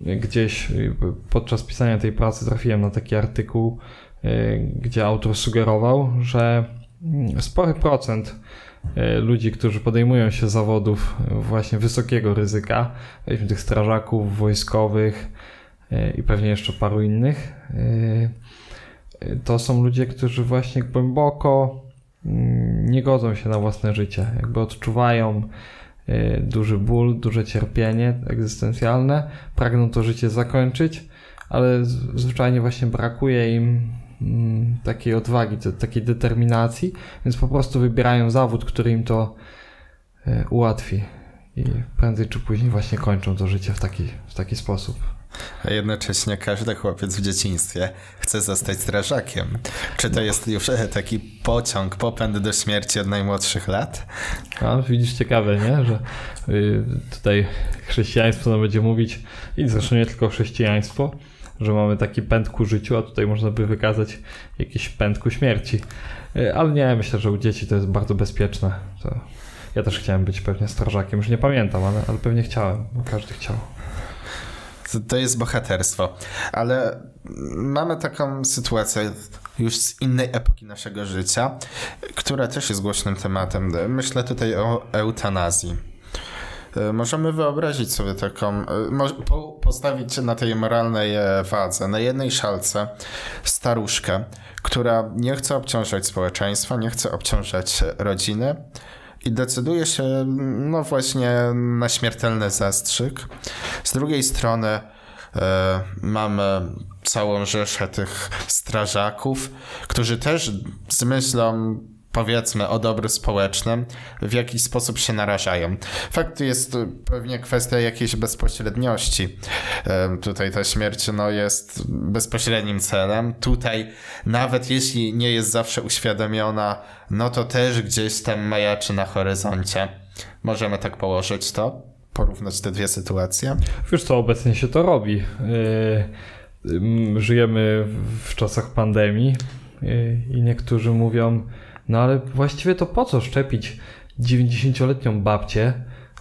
gdzieś y, podczas pisania tej pracy trafiłem na taki artykuł, y, gdzie autor sugerował, że mm, spory procent y, ludzi, którzy podejmują się zawodów właśnie wysokiego ryzyka, weźmy tych strażaków wojskowych i pewnie jeszcze paru innych, to są ludzie, którzy właśnie głęboko mm, nie godzą się na własne życie, jakby odczuwają duży ból, duże cierpienie egzystencjalne, pragną to życie zakończyć, ale zwyczajnie właśnie brakuje im takiej odwagi, takiej determinacji, więc po prostu wybierają zawód, który im to y, ułatwi i prędzej czy później właśnie kończą to życie w taki, w taki sposób. A jednocześnie każdy chłopiec w dzieciństwie chce zostać strażakiem. Czy to jest już e, taki pociąg, popęd do śmierci od najmłodszych lat? A, widzisz, ciekawe, nie? Że y, tutaj chrześcijaństwo nam będzie mówić, i zresztą nie tylko chrześcijaństwo, że mamy taki pęd ku życiu, a tutaj można by wykazać jakiś pęd ku śmierci. Y, ale nie, myślę, że u dzieci to jest bardzo bezpieczne. To ja też chciałem być pewnie strażakiem, już nie pamiętam, ale, ale pewnie chciałem, każdy chciał. To, to jest bohaterstwo. Ale mamy taką sytuację już z innej epoki naszego życia, która też jest głośnym tematem. Myślę tutaj o eutanazji. E, możemy wyobrazić sobie taką, e, postawić na tej moralnej wadze, na jednej szalce staruszkę, która nie chce obciążać społeczeństwa, nie chce obciążać rodziny i decyduje się, no właśnie, na śmiertelny zastrzyk. Z drugiej strony E, mamy całą rzeszę tych strażaków, którzy też z myślą powiedzmy o dobru społecznym, w jakiś sposób się narażają. Fakt jest pewnie kwestia jakiejś bezpośredniości. Tutaj ta śmierć no, jest bezpośrednim celem. Tutaj nawet jeśli nie jest zawsze uświadomiona, no to też gdzieś tam majaczy na horyzoncie. Możemy tak położyć to porównać te dwie sytuacje? Wiesz co, obecnie się to robi. Yy, żyjemy w czasach pandemii yy, i niektórzy mówią, no ale właściwie to po co szczepić 90-letnią babcię,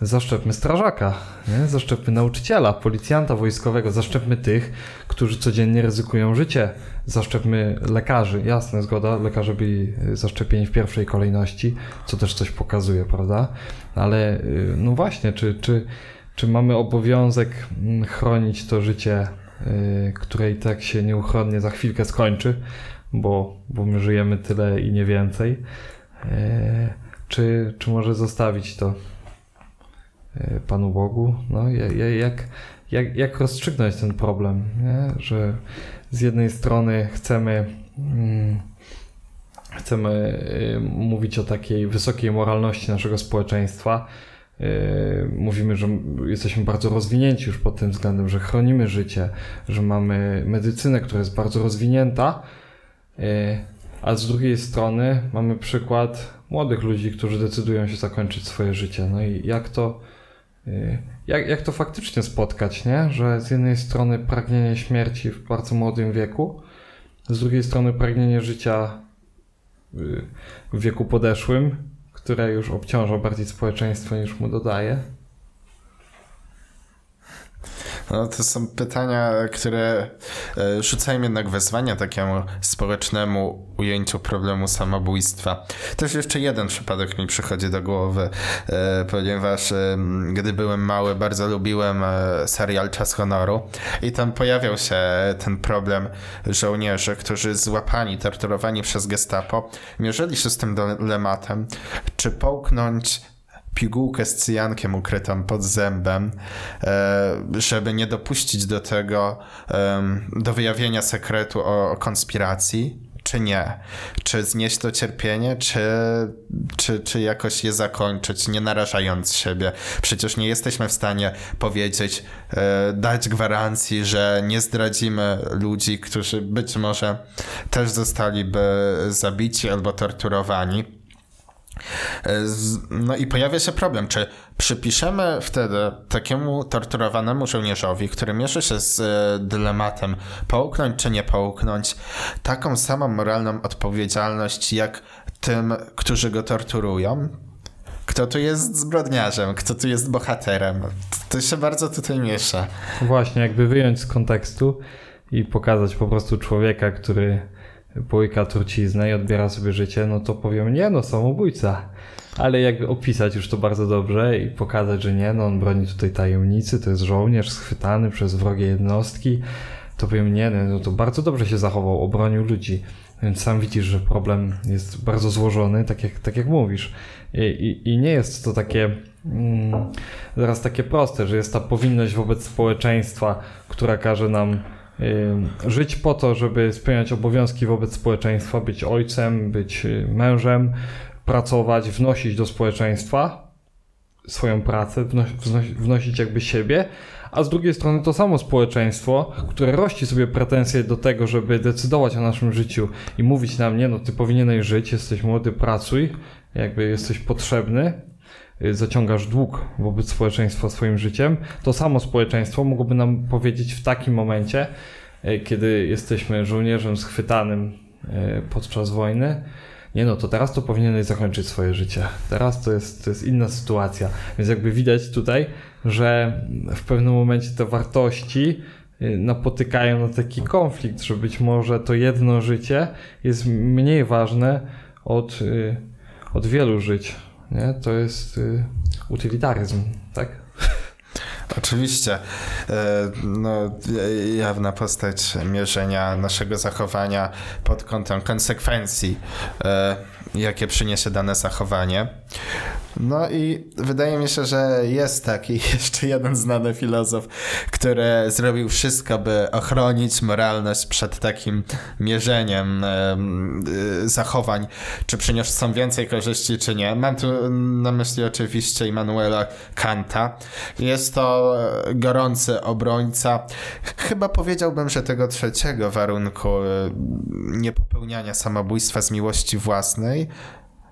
zaszczepmy strażaka, nie? zaszczepmy nauczyciela, policjanta wojskowego, zaszczepmy tych, którzy codziennie ryzykują życie, zaszczepmy lekarzy. Jasne, zgoda, lekarze byli zaszczepieni w pierwszej kolejności, co też coś pokazuje, prawda? Ale y, no właśnie, czy, czy, czy mamy obowiązek mm, chronić to życie, y, które i tak się nieuchronnie za chwilkę skończy, bo, bo my żyjemy tyle i nie więcej, y, czy, czy może zostawić to E, Panu Bogu. No, jak, jak, jak rozstrzygnąć ten problem, nie? że z jednej strony chcemy, mm, chcemy mówić o takiej wysokiej moralności naszego społeczeństwa. E, mówimy, że jesteśmy bardzo rozwinięci już pod tym względem, że chronimy życie, że mamy medycynę, która jest bardzo rozwinięta, a z drugiej strony mamy przykład młodych ludzi, którzy decydują się zakończyć swoje życie. No i jak to, Y, jak, jak to faktycznie spotkać, nie? Że z jednej strony pragnienie śmierci w bardzo młodym wieku, z drugiej strony pragnienie życia w wieku podeszłym, które już obciąża bardziej społeczeństwo niż mu dodaje. No, to są pytania, które e, rzucają jednak wezwania takiemu społecznemu ujęciu problemu samobójstwa. Też jeszcze jeden przypadek mi przychodzi do głowy, e, ponieważ e, gdy byłem mały, bardzo lubiłem serial Czas Honoru i tam pojawiał się ten problem żołnierzy, którzy złapani, torturowani przez gestapo, mierzyli się z tym dylematem, czy połknąć pigułkę z cyjankiem ukrytą pod zębem, e, żeby nie dopuścić do tego, do wyjawienia sekretu o konspiracji, czy nie? Czy znieść to cierpienie, czy, czy, czy jakoś je zakończyć, nie narażając siebie? Przecież nie jesteśmy w stanie powiedzieć, e, dać gwarancji, że nie zdradzimy ludzi, którzy być może też zostaliby zabici albo torturowani. E, no i pojawia się problem, czy przypiszemy wtedy takiemu torturowanemu żołnierzowi, który mierzy się z e, dylematem połknąć czy nie połknąć, taką samą moralną odpowiedzialność jak tym, którzy go torturują? Kto tu jest zbrodniarzem, kto tu jest bohaterem? To się bardzo tutaj miesza. Właśnie, jakby wyjąć z kontekstu i pokazać po prostu człowieka, który połyka truciznę i odbiera sobie życie, no to powiem, nie no, samobójca. Ale jak opisać już to bardzo dobrze i pokazać, że nie, no on broni tutaj tajemnicy, to jest żołnierz schwytany przez wrogie jednostki, to powiem, nie, no to bardzo dobrze się zachował, obronił ludzi. Więc sam widzisz, że problem jest bardzo złożony, tak jak, tak jak mówisz. I, i, i nie jest to takie mm, zaraz takie proste, że jest ta powinność wobec społeczeństwa, która każe nam żyć po to, żeby spełniać obowiązki wobec społeczeństwa, być ojcem, być y, mężem, pracować, wnosić do społeczeństwa swoją pracę, wnosić jakby siebie, a z drugiej strony to samo społeczeństwo, które rości sobie pretensje do tego, żeby decydować o naszym życiu i mówić nam, nie no, ty powinieneś żyć, jesteś młody, pracuj, jakby jesteś potrzebny, zaciągasz dług wobec społeczeństwa swoim życiem, to samo społeczeństwo mogłoby nam powiedzieć w takim momencie, y, kiedy jesteśmy żołnierzem schwytanym y, podczas wojny, nie no, to teraz to powinieneś zakończyć swoje życie. Teraz to jest, to jest inna sytuacja. Więc jakby widać tutaj, że w pewnym momencie te wartości napotykają na taki konflikt, że być może to jedno życie jest mniej ważne od, od wielu żyć. Nie? To jest y, utylitaryzm, tak? Oczywiście. E, no, jawna postać mierzenia naszego zachowania pod kątem konsekwencji, e, jakie przyniesie dane zachowanie. No i wydaje mi się, że jest taki jeszcze jeden znany filozof, który zrobił wszystko, by ochronić moralność przed takim mierzeniem y, zachowań, czy przyniosą więcej korzyści, czy nie. Mam tu na myśli oczywiście Immanuela Kanta. Jest to gorący obrońca. Chyba powiedziałbym, że tego trzeciego warunku y, niepopełniania samobójstwa z miłości własnej,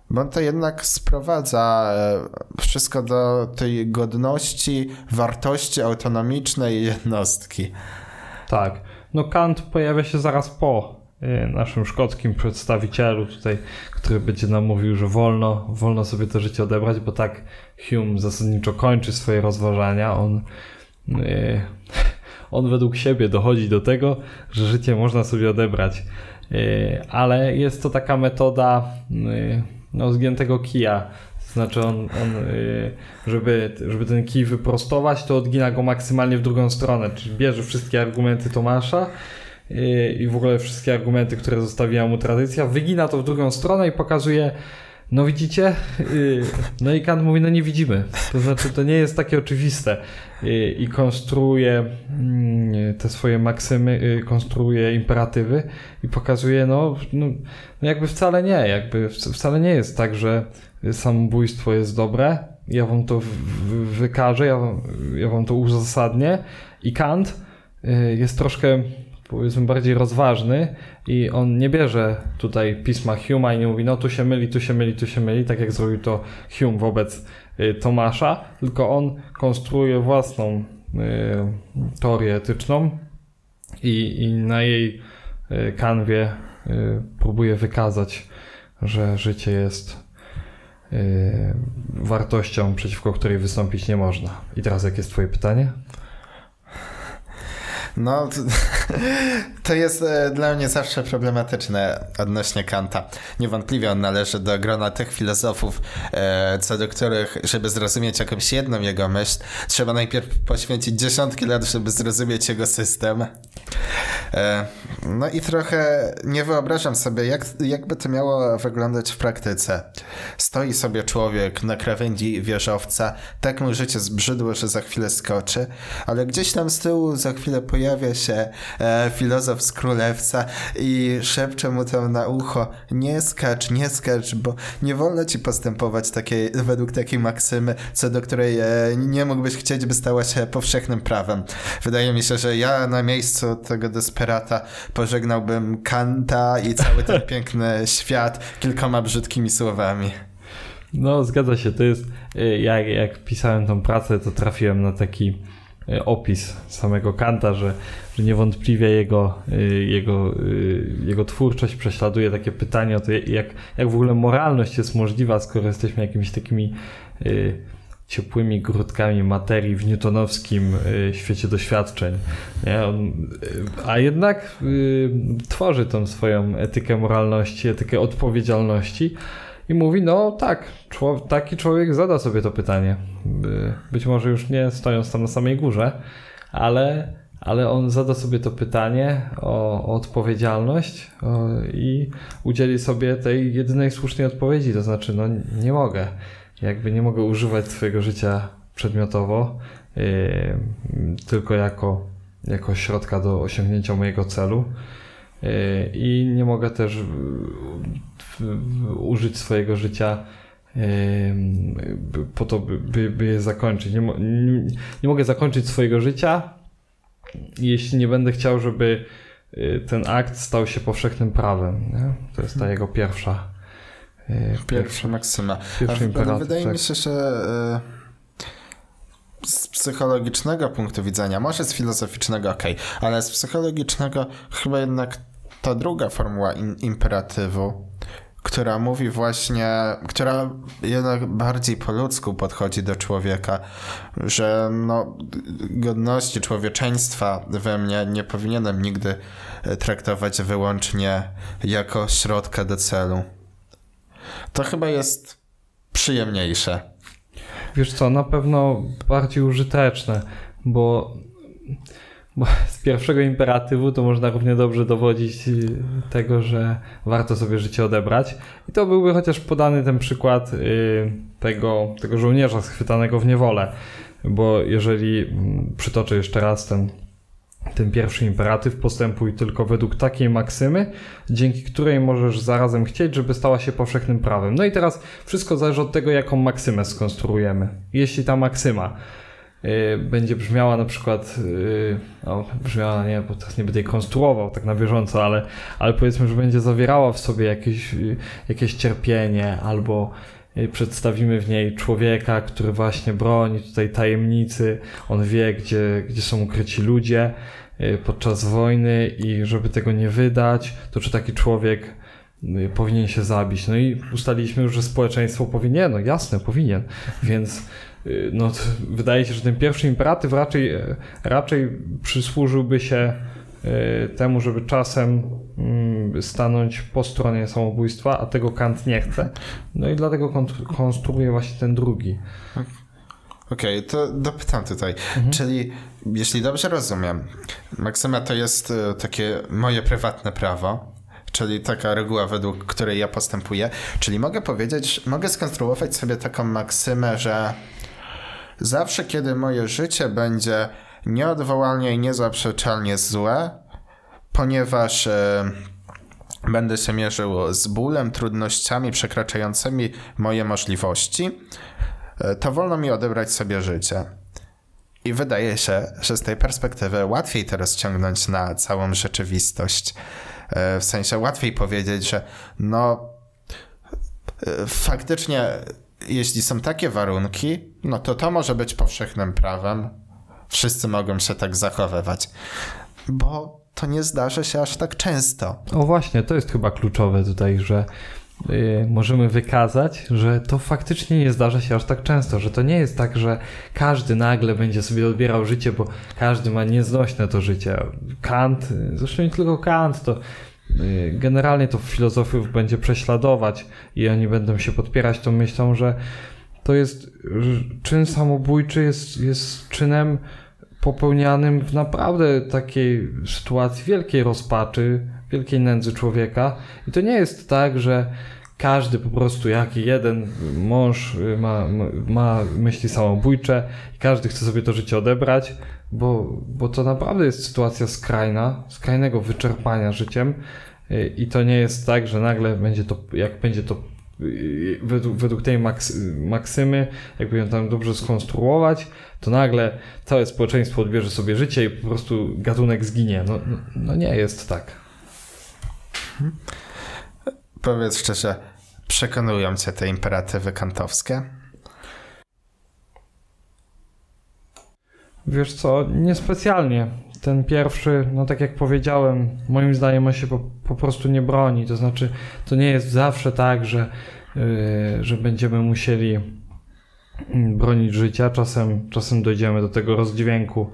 bo to jednak sprowadza e, wszystko do tej godności, wartości autonomicznej jednostki. Tak. No Kant pojawia się zaraz po e, naszym szkockim przedstawicielu tutaj, który będzie nam mówił, że wolno, wolno sobie to życie odebrać, bo tak Hume zasadniczo kończy swoje rozważania. On, e, on według siebie dochodzi do tego, że życie można sobie odebrać. Ale jest to taka metoda no, zgiętego kija. Znaczy on, on y, żeby, żeby ten kij wyprostować, to odgina go maksymalnie w drugą stronę, czyli bierze wszystkie argumenty Tomasza y, i w ogóle wszystkie argumenty, które zostawiła mu tradycja, wygina to w drugą stronę i pokazuje no widzicie? Y, no i Kant mówi, no nie widzimy. To znaczy, to nie jest takie oczywiste. I konstruuje mm, te swoje maksymy, konstruuje imperatywy i pokazuje, no, no, no jakby wcale nie, jakby wcale nie jest tak, że samobójstwo jest dobre. Ja wam to wykażę, ja wam, ja wam to uzasadnię. I Kant y, jest troszkę powiedzmy bardziej rozważny i on nie bierze tutaj pisma Hume'a i nie mówi, no tu się myli, tu się myli, tu się myli, tak jak zrobił to Hume wobec y, Tomasza, tylko on konstruuje własną y, teorię etyczną i, i na jej y, kanwie próbuje wykazać, że życie jest wartością, przeciwko której wystąpić nie można. I teraz jakie jest twoje pytanie? No, to jest e, dla mnie zawsze problematyczne odnośnie Kanta. Niewątpliwie on należy do grona tych filozofów, e, co do których, żeby zrozumieć jakąś jedną jego myśl, trzeba najpierw poświęcić dziesiątki lat, żeby zrozumieć jego system. E, no i trochę nie wyobrażam sobie, jak, jakby to miało wyglądać w praktyce. Stoi sobie człowiek na krawędzi wieżowca, tak mu życie zbrzydło, że za chwilę skoczy, ale gdzieś tam z tyłu za chwilę pojawia się e, filozof z królewca i szepcze mu tam na ucho, nie skacz, nie skacz, bo nie wolno ci postępować takiej, według takiej maksymy, co do której e, nie mógłbyś chcieć, by stała się powszechnym prawem. Wydaje mi się, że ja na miejscu tego desperata pożegnałbym Kanta i cały ten piękny świat kilkoma brzydkimi słowami. No, zgadza się. To jest, y, jak, jak pisałem tą pracę, to trafiłem na taki opis samego Kanta, że, że niewątpliwie jego, y, jego, jego twórczość prześladuje takie pytanie o to, jak, jak w ogóle moralność jest możliwa, skoro jesteśmy jakimiś takimi ciepłymi grudkami materii w newtonowskim y, świecie doświadczeń. Nie? Y, a jednak y, tworzy tą swoją etykę moralności, etykę odpowiedzialności i mówi, no tak, taki człowiek zada sobie to pytanie. Być może już nie stojąc tam na samej górze, ale, ale on zada sobie to pytanie o, o odpowiedzialność o, i udzieli sobie tej jedynej słusznej odpowiedzi, to znaczy, no nie mogę jakby nie mogę używać swojego życia przedmiotowo, yy, tylko jako, jako środka do osiągnięcia mojego celu. Yy, I nie mogę też użyć swojego życia po to, by, by je zakończyć. Nie, nie, nie, mogę zakończyć swojego życia, jeśli nie będę chciał, żeby yy, ten akt stał się powszechnym prawem. Nie? To jest ta jego pierwsza Pierwsza maksyma. Pierwszy wydaje tak. mi się, że e, z psychologicznego punktu widzenia, może z filozoficznego ok, ale z psychologicznego chyba jednak ta druga formuła imperatywu, która mówi właśnie, która jednak bardziej po ludzku podchodzi do człowieka, że no, godności człowieczeństwa we mnie nie powinienem nigdy traktować wyłącznie jako środka do celu to chyba jest przyjemniejsze. Wiesz co, na pewno bardziej użyteczne, bo, bo z pierwszego imperatywu to można równie dobrze dowodzić y, tego, że warto sobie życie odebrać. I to byłby chociaż podany ten przykład y, tego, tego żołnierza schwytanego w niewolę. Bo jeżeli mm, przytoczę jeszcze raz ten ten pierwszy imperatyw postępuj tylko według takiej maksymy, dzięki której możesz zarazem chcieć, żeby stała się powszechnym prawem. No i teraz wszystko zależy od tego, jaką maksymę skonstruujemy. Jeśli ta maksyma będzie brzmiała na przykład, y, no, brzmiała, nie, bo teraz nie będę jej konstruował tak na bieżąco, ale, ale powiedzmy, że będzie zawierała w sobie jakieś, y, jakieś cierpienie albo przedstawimy w niej człowieka, który właśnie broni tutaj tajemnicy, on wie, gdzie, gdzie są ukryci ludzie y, podczas wojny i żeby tego nie wydać, to czy taki człowiek y, powinien się zabić. No i ustaliliśmy już, że społeczeństwo powinien, no jasne, powinien, więc y, no, wydaje się, że ten pierwszy imperatyw raczej, raczej przysłużyłby się Y, temu, żeby czasem mm, stanąć po stronie samobójstwa, a tego Kant nie chce. No i dlatego konstruuje właśnie ten drugi. Okej, okay, to dopytam tutaj. Mhm. Czyli, jeśli dobrze rozumiem, maksyma to jest y, takie moje prywatne prawo, czyli taka reguła, według której ja postępuję. Czyli mogę powiedzieć, mogę skonstruować sobie taką maksymę, że zawsze, kiedy moje życie będzie nieodwołalnie i niezaprzeczalnie złe, ponieważ e, będę się mierzył z bólem, trudnościami przekraczającymi moje możliwości, e, to wolno mi odebrać sobie życie. I wydaje się, że z tej perspektywy łatwiej to rozciągnąć na całą rzeczywistość. E, w sensie łatwiej powiedzieć, że no faktycznie jeśli są takie warunki, no to to może być powszechnym prawem, wszyscy mogą się tak zachowywać. Bo to nie zdarza się aż tak często. O właśnie, to jest chyba kluczowe tutaj, że yy, możemy wykazać, że to faktycznie nie zdarza się aż tak często, że to nie jest tak, że każdy nagle będzie sobie odbierał życie, bo każdy ma nieznośne to życie. Kant, zresztą nie tylko Kant, to y, generalnie to filozofów będzie prześladować i oni będą się podpierać tą myślą, że to jest czyn samobójczy jest, jest czynem popełnianym w naprawdę takiej sytuacji wielkiej rozpaczy, wielkiej nędzy człowieka. I to nie jest tak, że każdy po prostu, jak jeden mąż ma, ma myśli samobójcze i każdy chce sobie to życie odebrać, bo, bo to naprawdę jest sytuacja skrajna, skrajnego wyczerpania życiem. I to nie jest tak, że nagle będzie to, jak będzie to według, według tej maks maksymy, jakby ją tam dobrze skonstruować, to nagle całe społeczeństwo odbierze sobie życie i po prostu gatunek zginie. No, no, no nie jest tak. Hmm. Powiedz szczerze, przekonują cię te imperatywy kantowskie? Wiesz co, niespecjalnie. Ten pierwszy, no tak jak powiedziałem, moim zdaniem on się po, po prostu nie broni. To znaczy, to nie jest zawsze tak, że, yy, że będziemy musieli bronić życia. Czasem, czasem dojdziemy do tego rozdźwięku,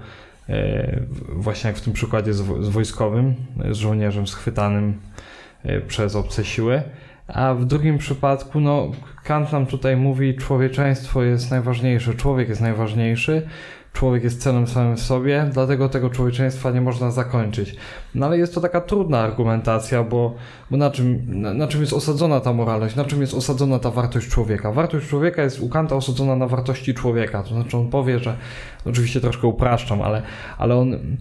e, właśnie jak w tym przykładzie z, z wojskowym, z żołnierzem schwytanym e, przez obce siły. A w drugim przypadku, no, Kant nam tutaj mówi, człowieczeństwo jest najważniejsze, człowiek jest najważniejszy, człowiek jest celem samym w sobie, dlatego tego człowieczeństwa nie można zakończyć. No ale jest to taka trudna argumentacja, bo, bo na, czym, na, na, czym jest osadzona ta moralność, na czym jest osadzona ta wartość człowieka? Wartość człowieka jest u Kanta osadzona na wartości człowieka, to znaczy on powie, że, oczywiście troszkę upraszczam, ale, ale on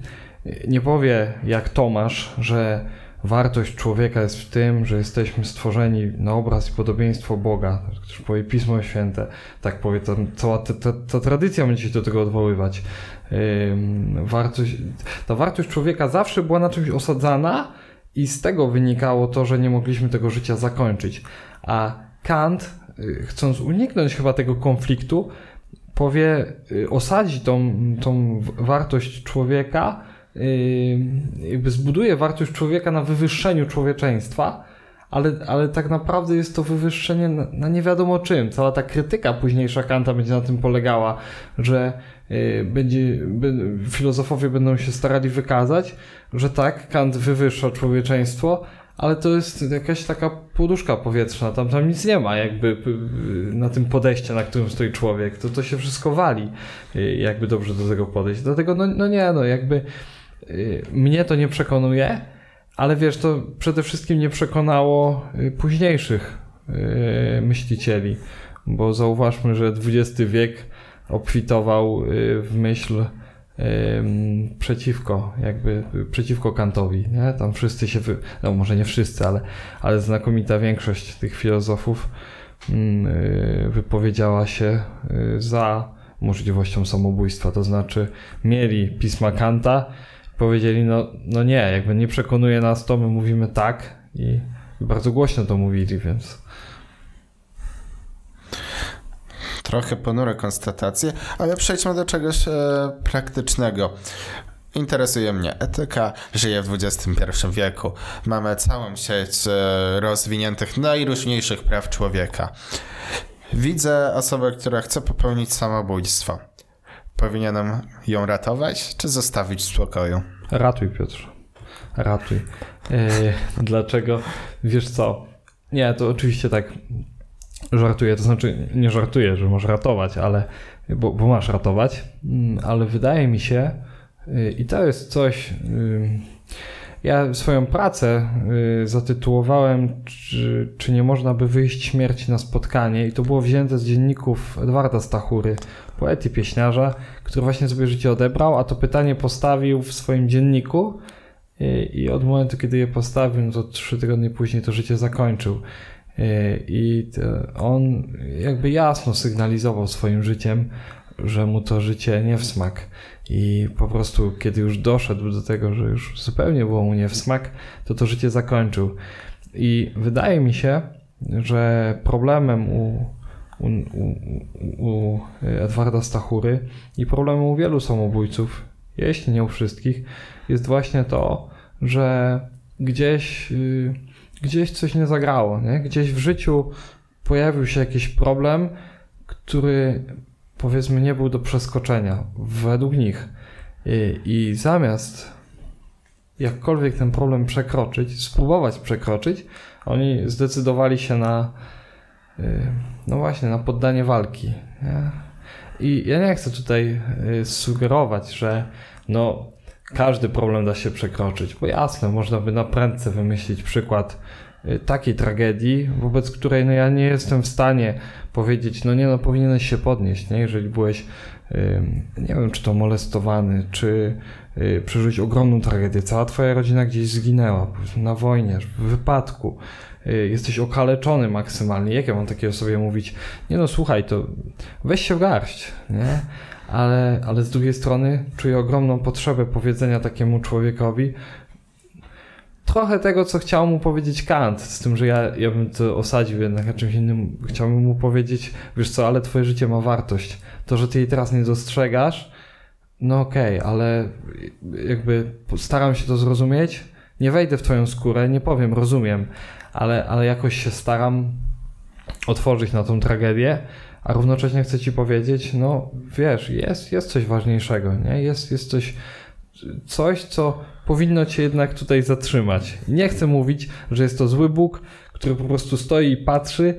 nie powie jak Tomasz, że wartość człowieka jest w tym, że jesteśmy stworzeni na obraz i podobieństwo Boga. Tak powie Pismo Święte, tak powie, ta, cała ta, ta, ta tradycja będzie się do tego odwoływać. wartość, ta wartość człowieka zawsze była na czymś osadzana i z tego wynikało to, że nie mogliśmy tego życia zakończyć. A Kant, y, chcąc uniknąć chyba tego konfliktu, powie, y, osadzi tą, tą wartość człowieka jakby zbuduje wartość człowieka na wywyższeniu człowieczeństwa, ale, ale tak naprawdę jest to wywyższenie na, na nie wiadomo czym. Cała ta krytyka późniejsza Kanta będzie na tym polegała, że y, będzie, by, filozofowie będą się starali wykazać, że tak, Kant wywyższa człowieczeństwo, ale to jest jakaś taka poduszka powietrzna, tam, tam nic nie ma jakby na tym podejście, na którym stoi człowiek, to, to się wszystko wali, y, jakby dobrze do tego podejść. Dlatego no, no nie, no jakby mnie to nie przekonuje, ale wiesz, to przede wszystkim nie przekonało y, późniejszych myślicieli, bo zauważmy, że XX wiek obfitował w myśl przeciwko, jakby przeciwko Kantowi, nie? Tam wszyscy się, wy... no może nie wszyscy, ale, ale znakomita większość tych filozofów y, wypowiedziała się y, za możliwością samobójstwa, to znaczy mieli pisma Kanta, powiedzieli no, no nie, jakby nie przekonuje nas to, my mówimy tak i bardzo głośno to mówili, więc trochę ponure konstatacje, ale przejdźmy do czegoś e, praktycznego. Interesuje mnie etyka, żyję w XXI wieku. Mamy całą sieć e, rozwiniętych najróżniejszych praw człowieka. Widzę osobę, która chce popełnić samobójstwo. Powinienem ją ratować, czy zostawić w spokoju? Ratuj, Piotr. Ratuj. E, dlaczego? Wiesz co? Nie, to oczywiście tak żartuję, to znaczy nie żartuję, że możesz ratować, ale, bo, bo masz ratować, mm, ale wydaje mi się, y, i to jest coś. Y, ja swoją pracę y, zatytułowałem, czy, czy nie można by wyjść śmierci na spotkanie, i to było wzięte z dzienników Edwarda Stachury, poety pieśniarza, który właśnie sobie życie odebrał, a to pytanie postawił w swoim dzienniku. I od momentu, kiedy je postawił, no to trzy tygodnie później to życie zakończył. E, I on jakby jasno sygnalizował swoim życiem, że mu to życie nie w smak. I po prostu, kiedy już doszedł do tego, że już zupełnie było mu nie w smak, to to życie zakończył. I wydaje mi się, że problemem u, u, u, u Edwarda Stachury i problemem u wielu samobójców, jeśli nie u wszystkich, jest właśnie to, że gdzieś. Yy, gdzieś coś nie zagrało, nie? Gdzieś w życiu pojawił się jakiś problem, który powiedzmy nie był do przeskoczenia według nich. I, i zamiast jakkolwiek ten problem przekroczyć, spróbować przekroczyć, oni zdecydowali się na y, no właśnie, na poddanie walki. Nie? I ja nie chcę tutaj y, sugerować, że no każdy problem da się przekroczyć, bo jasne, można by na prędce wymyślić przykład takiej tragedii, wobec której no ja nie jestem w stanie powiedzieć, no nie no, powinieneś się podnieść, nie? jeżeli byłeś, nie wiem, czy to molestowany, czy y, przeżyć ogromną tragedię, cała twoja rodzina gdzieś zginęła, na wojnie, w wypadku, y, jesteś okaleczony maksymalnie, jak ja mam takiej osobie mówić, nie no słuchaj, to weź się w garść, nie? ale, ale z drugiej strony czuję ogromną potrzebę powiedzenia takiemu człowiekowi trochę tego, co chciał mu powiedzieć Kant, z tym, że ja, ja bym to osadził jednak na czymś innym. Chciałbym mu powiedzieć, wiesz co, ale twoje życie ma wartość. To, że ty jej teraz nie dostrzegasz, no okej, okay, ale jakby staram się to zrozumieć. Nie wejdę w twoją skórę, nie powiem, rozumiem, ale, ale jakoś się staram otworzyć na tą tragedię a równocześnie chcę ci powiedzieć, no wiesz, jest, jest coś ważniejszego, nie? Jest, jest coś, coś, co powinno cię jednak tutaj zatrzymać. Nie chcę mówić, że jest to zły Bóg, który po prostu stoi i patrzy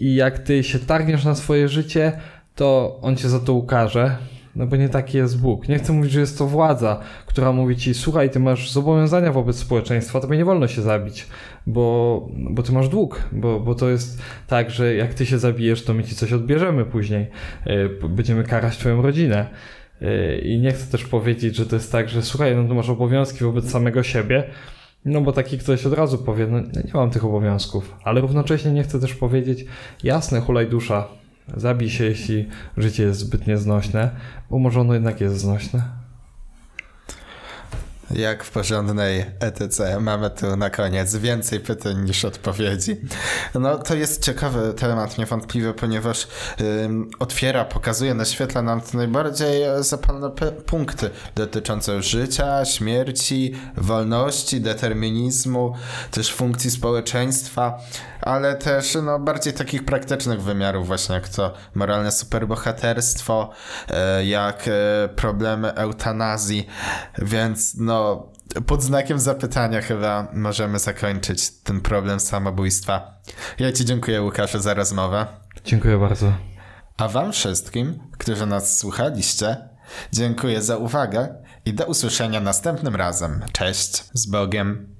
i jak ty się targniesz na swoje życie, to on cię za to ukaże, no bo nie taki jest Bóg. Nie chcę mówić, że jest to władza, która mówi ci, słuchaj, ty masz zobowiązania wobec społeczeństwa, tobie nie wolno się zabić, bo, bo ty masz dług, bo, bo to jest tak, że jak ty się zabijesz, to my ci coś odbierzemy później. E, będziemy karać twoją rodzinę. I nie chcę też powiedzieć, że to jest tak, że słuchaj, no to masz obowiązki wobec samego siebie, no bo taki ktoś od razu powie, no nie mam tych obowiązków, ale równocześnie nie chcę też powiedzieć, jasne, hulaj dusza, Zabij się, jeśli życie jest zbyt nieznośne, bo może ono jednak jest znośne. Jak w porządnej etyce mamy tu na koniec więcej pytań niż odpowiedzi. No to jest ciekawy temat niewątpliwy, ponieważ ym, otwiera, pokazuje, naświetla nam te najbardziej zapalne punkty dotyczące życia, śmierci, wolności, determinizmu, też funkcji społeczeństwa, ale też no, bardziej takich praktycznych wymiarów właśnie jak to moralne superbohaterstwo, y, jak y, problemy eutanazji, więc no pod znakiem zapytania chyba możemy zakończyć ten problem samobójstwa. Ja Ci dziękuję, Łukaszu, za rozmowę. Dziękuję bardzo. A Wam wszystkim, którzy nas słuchaliście, dziękuję za uwagę i do usłyszenia następnym razem. Cześć, z Bogiem.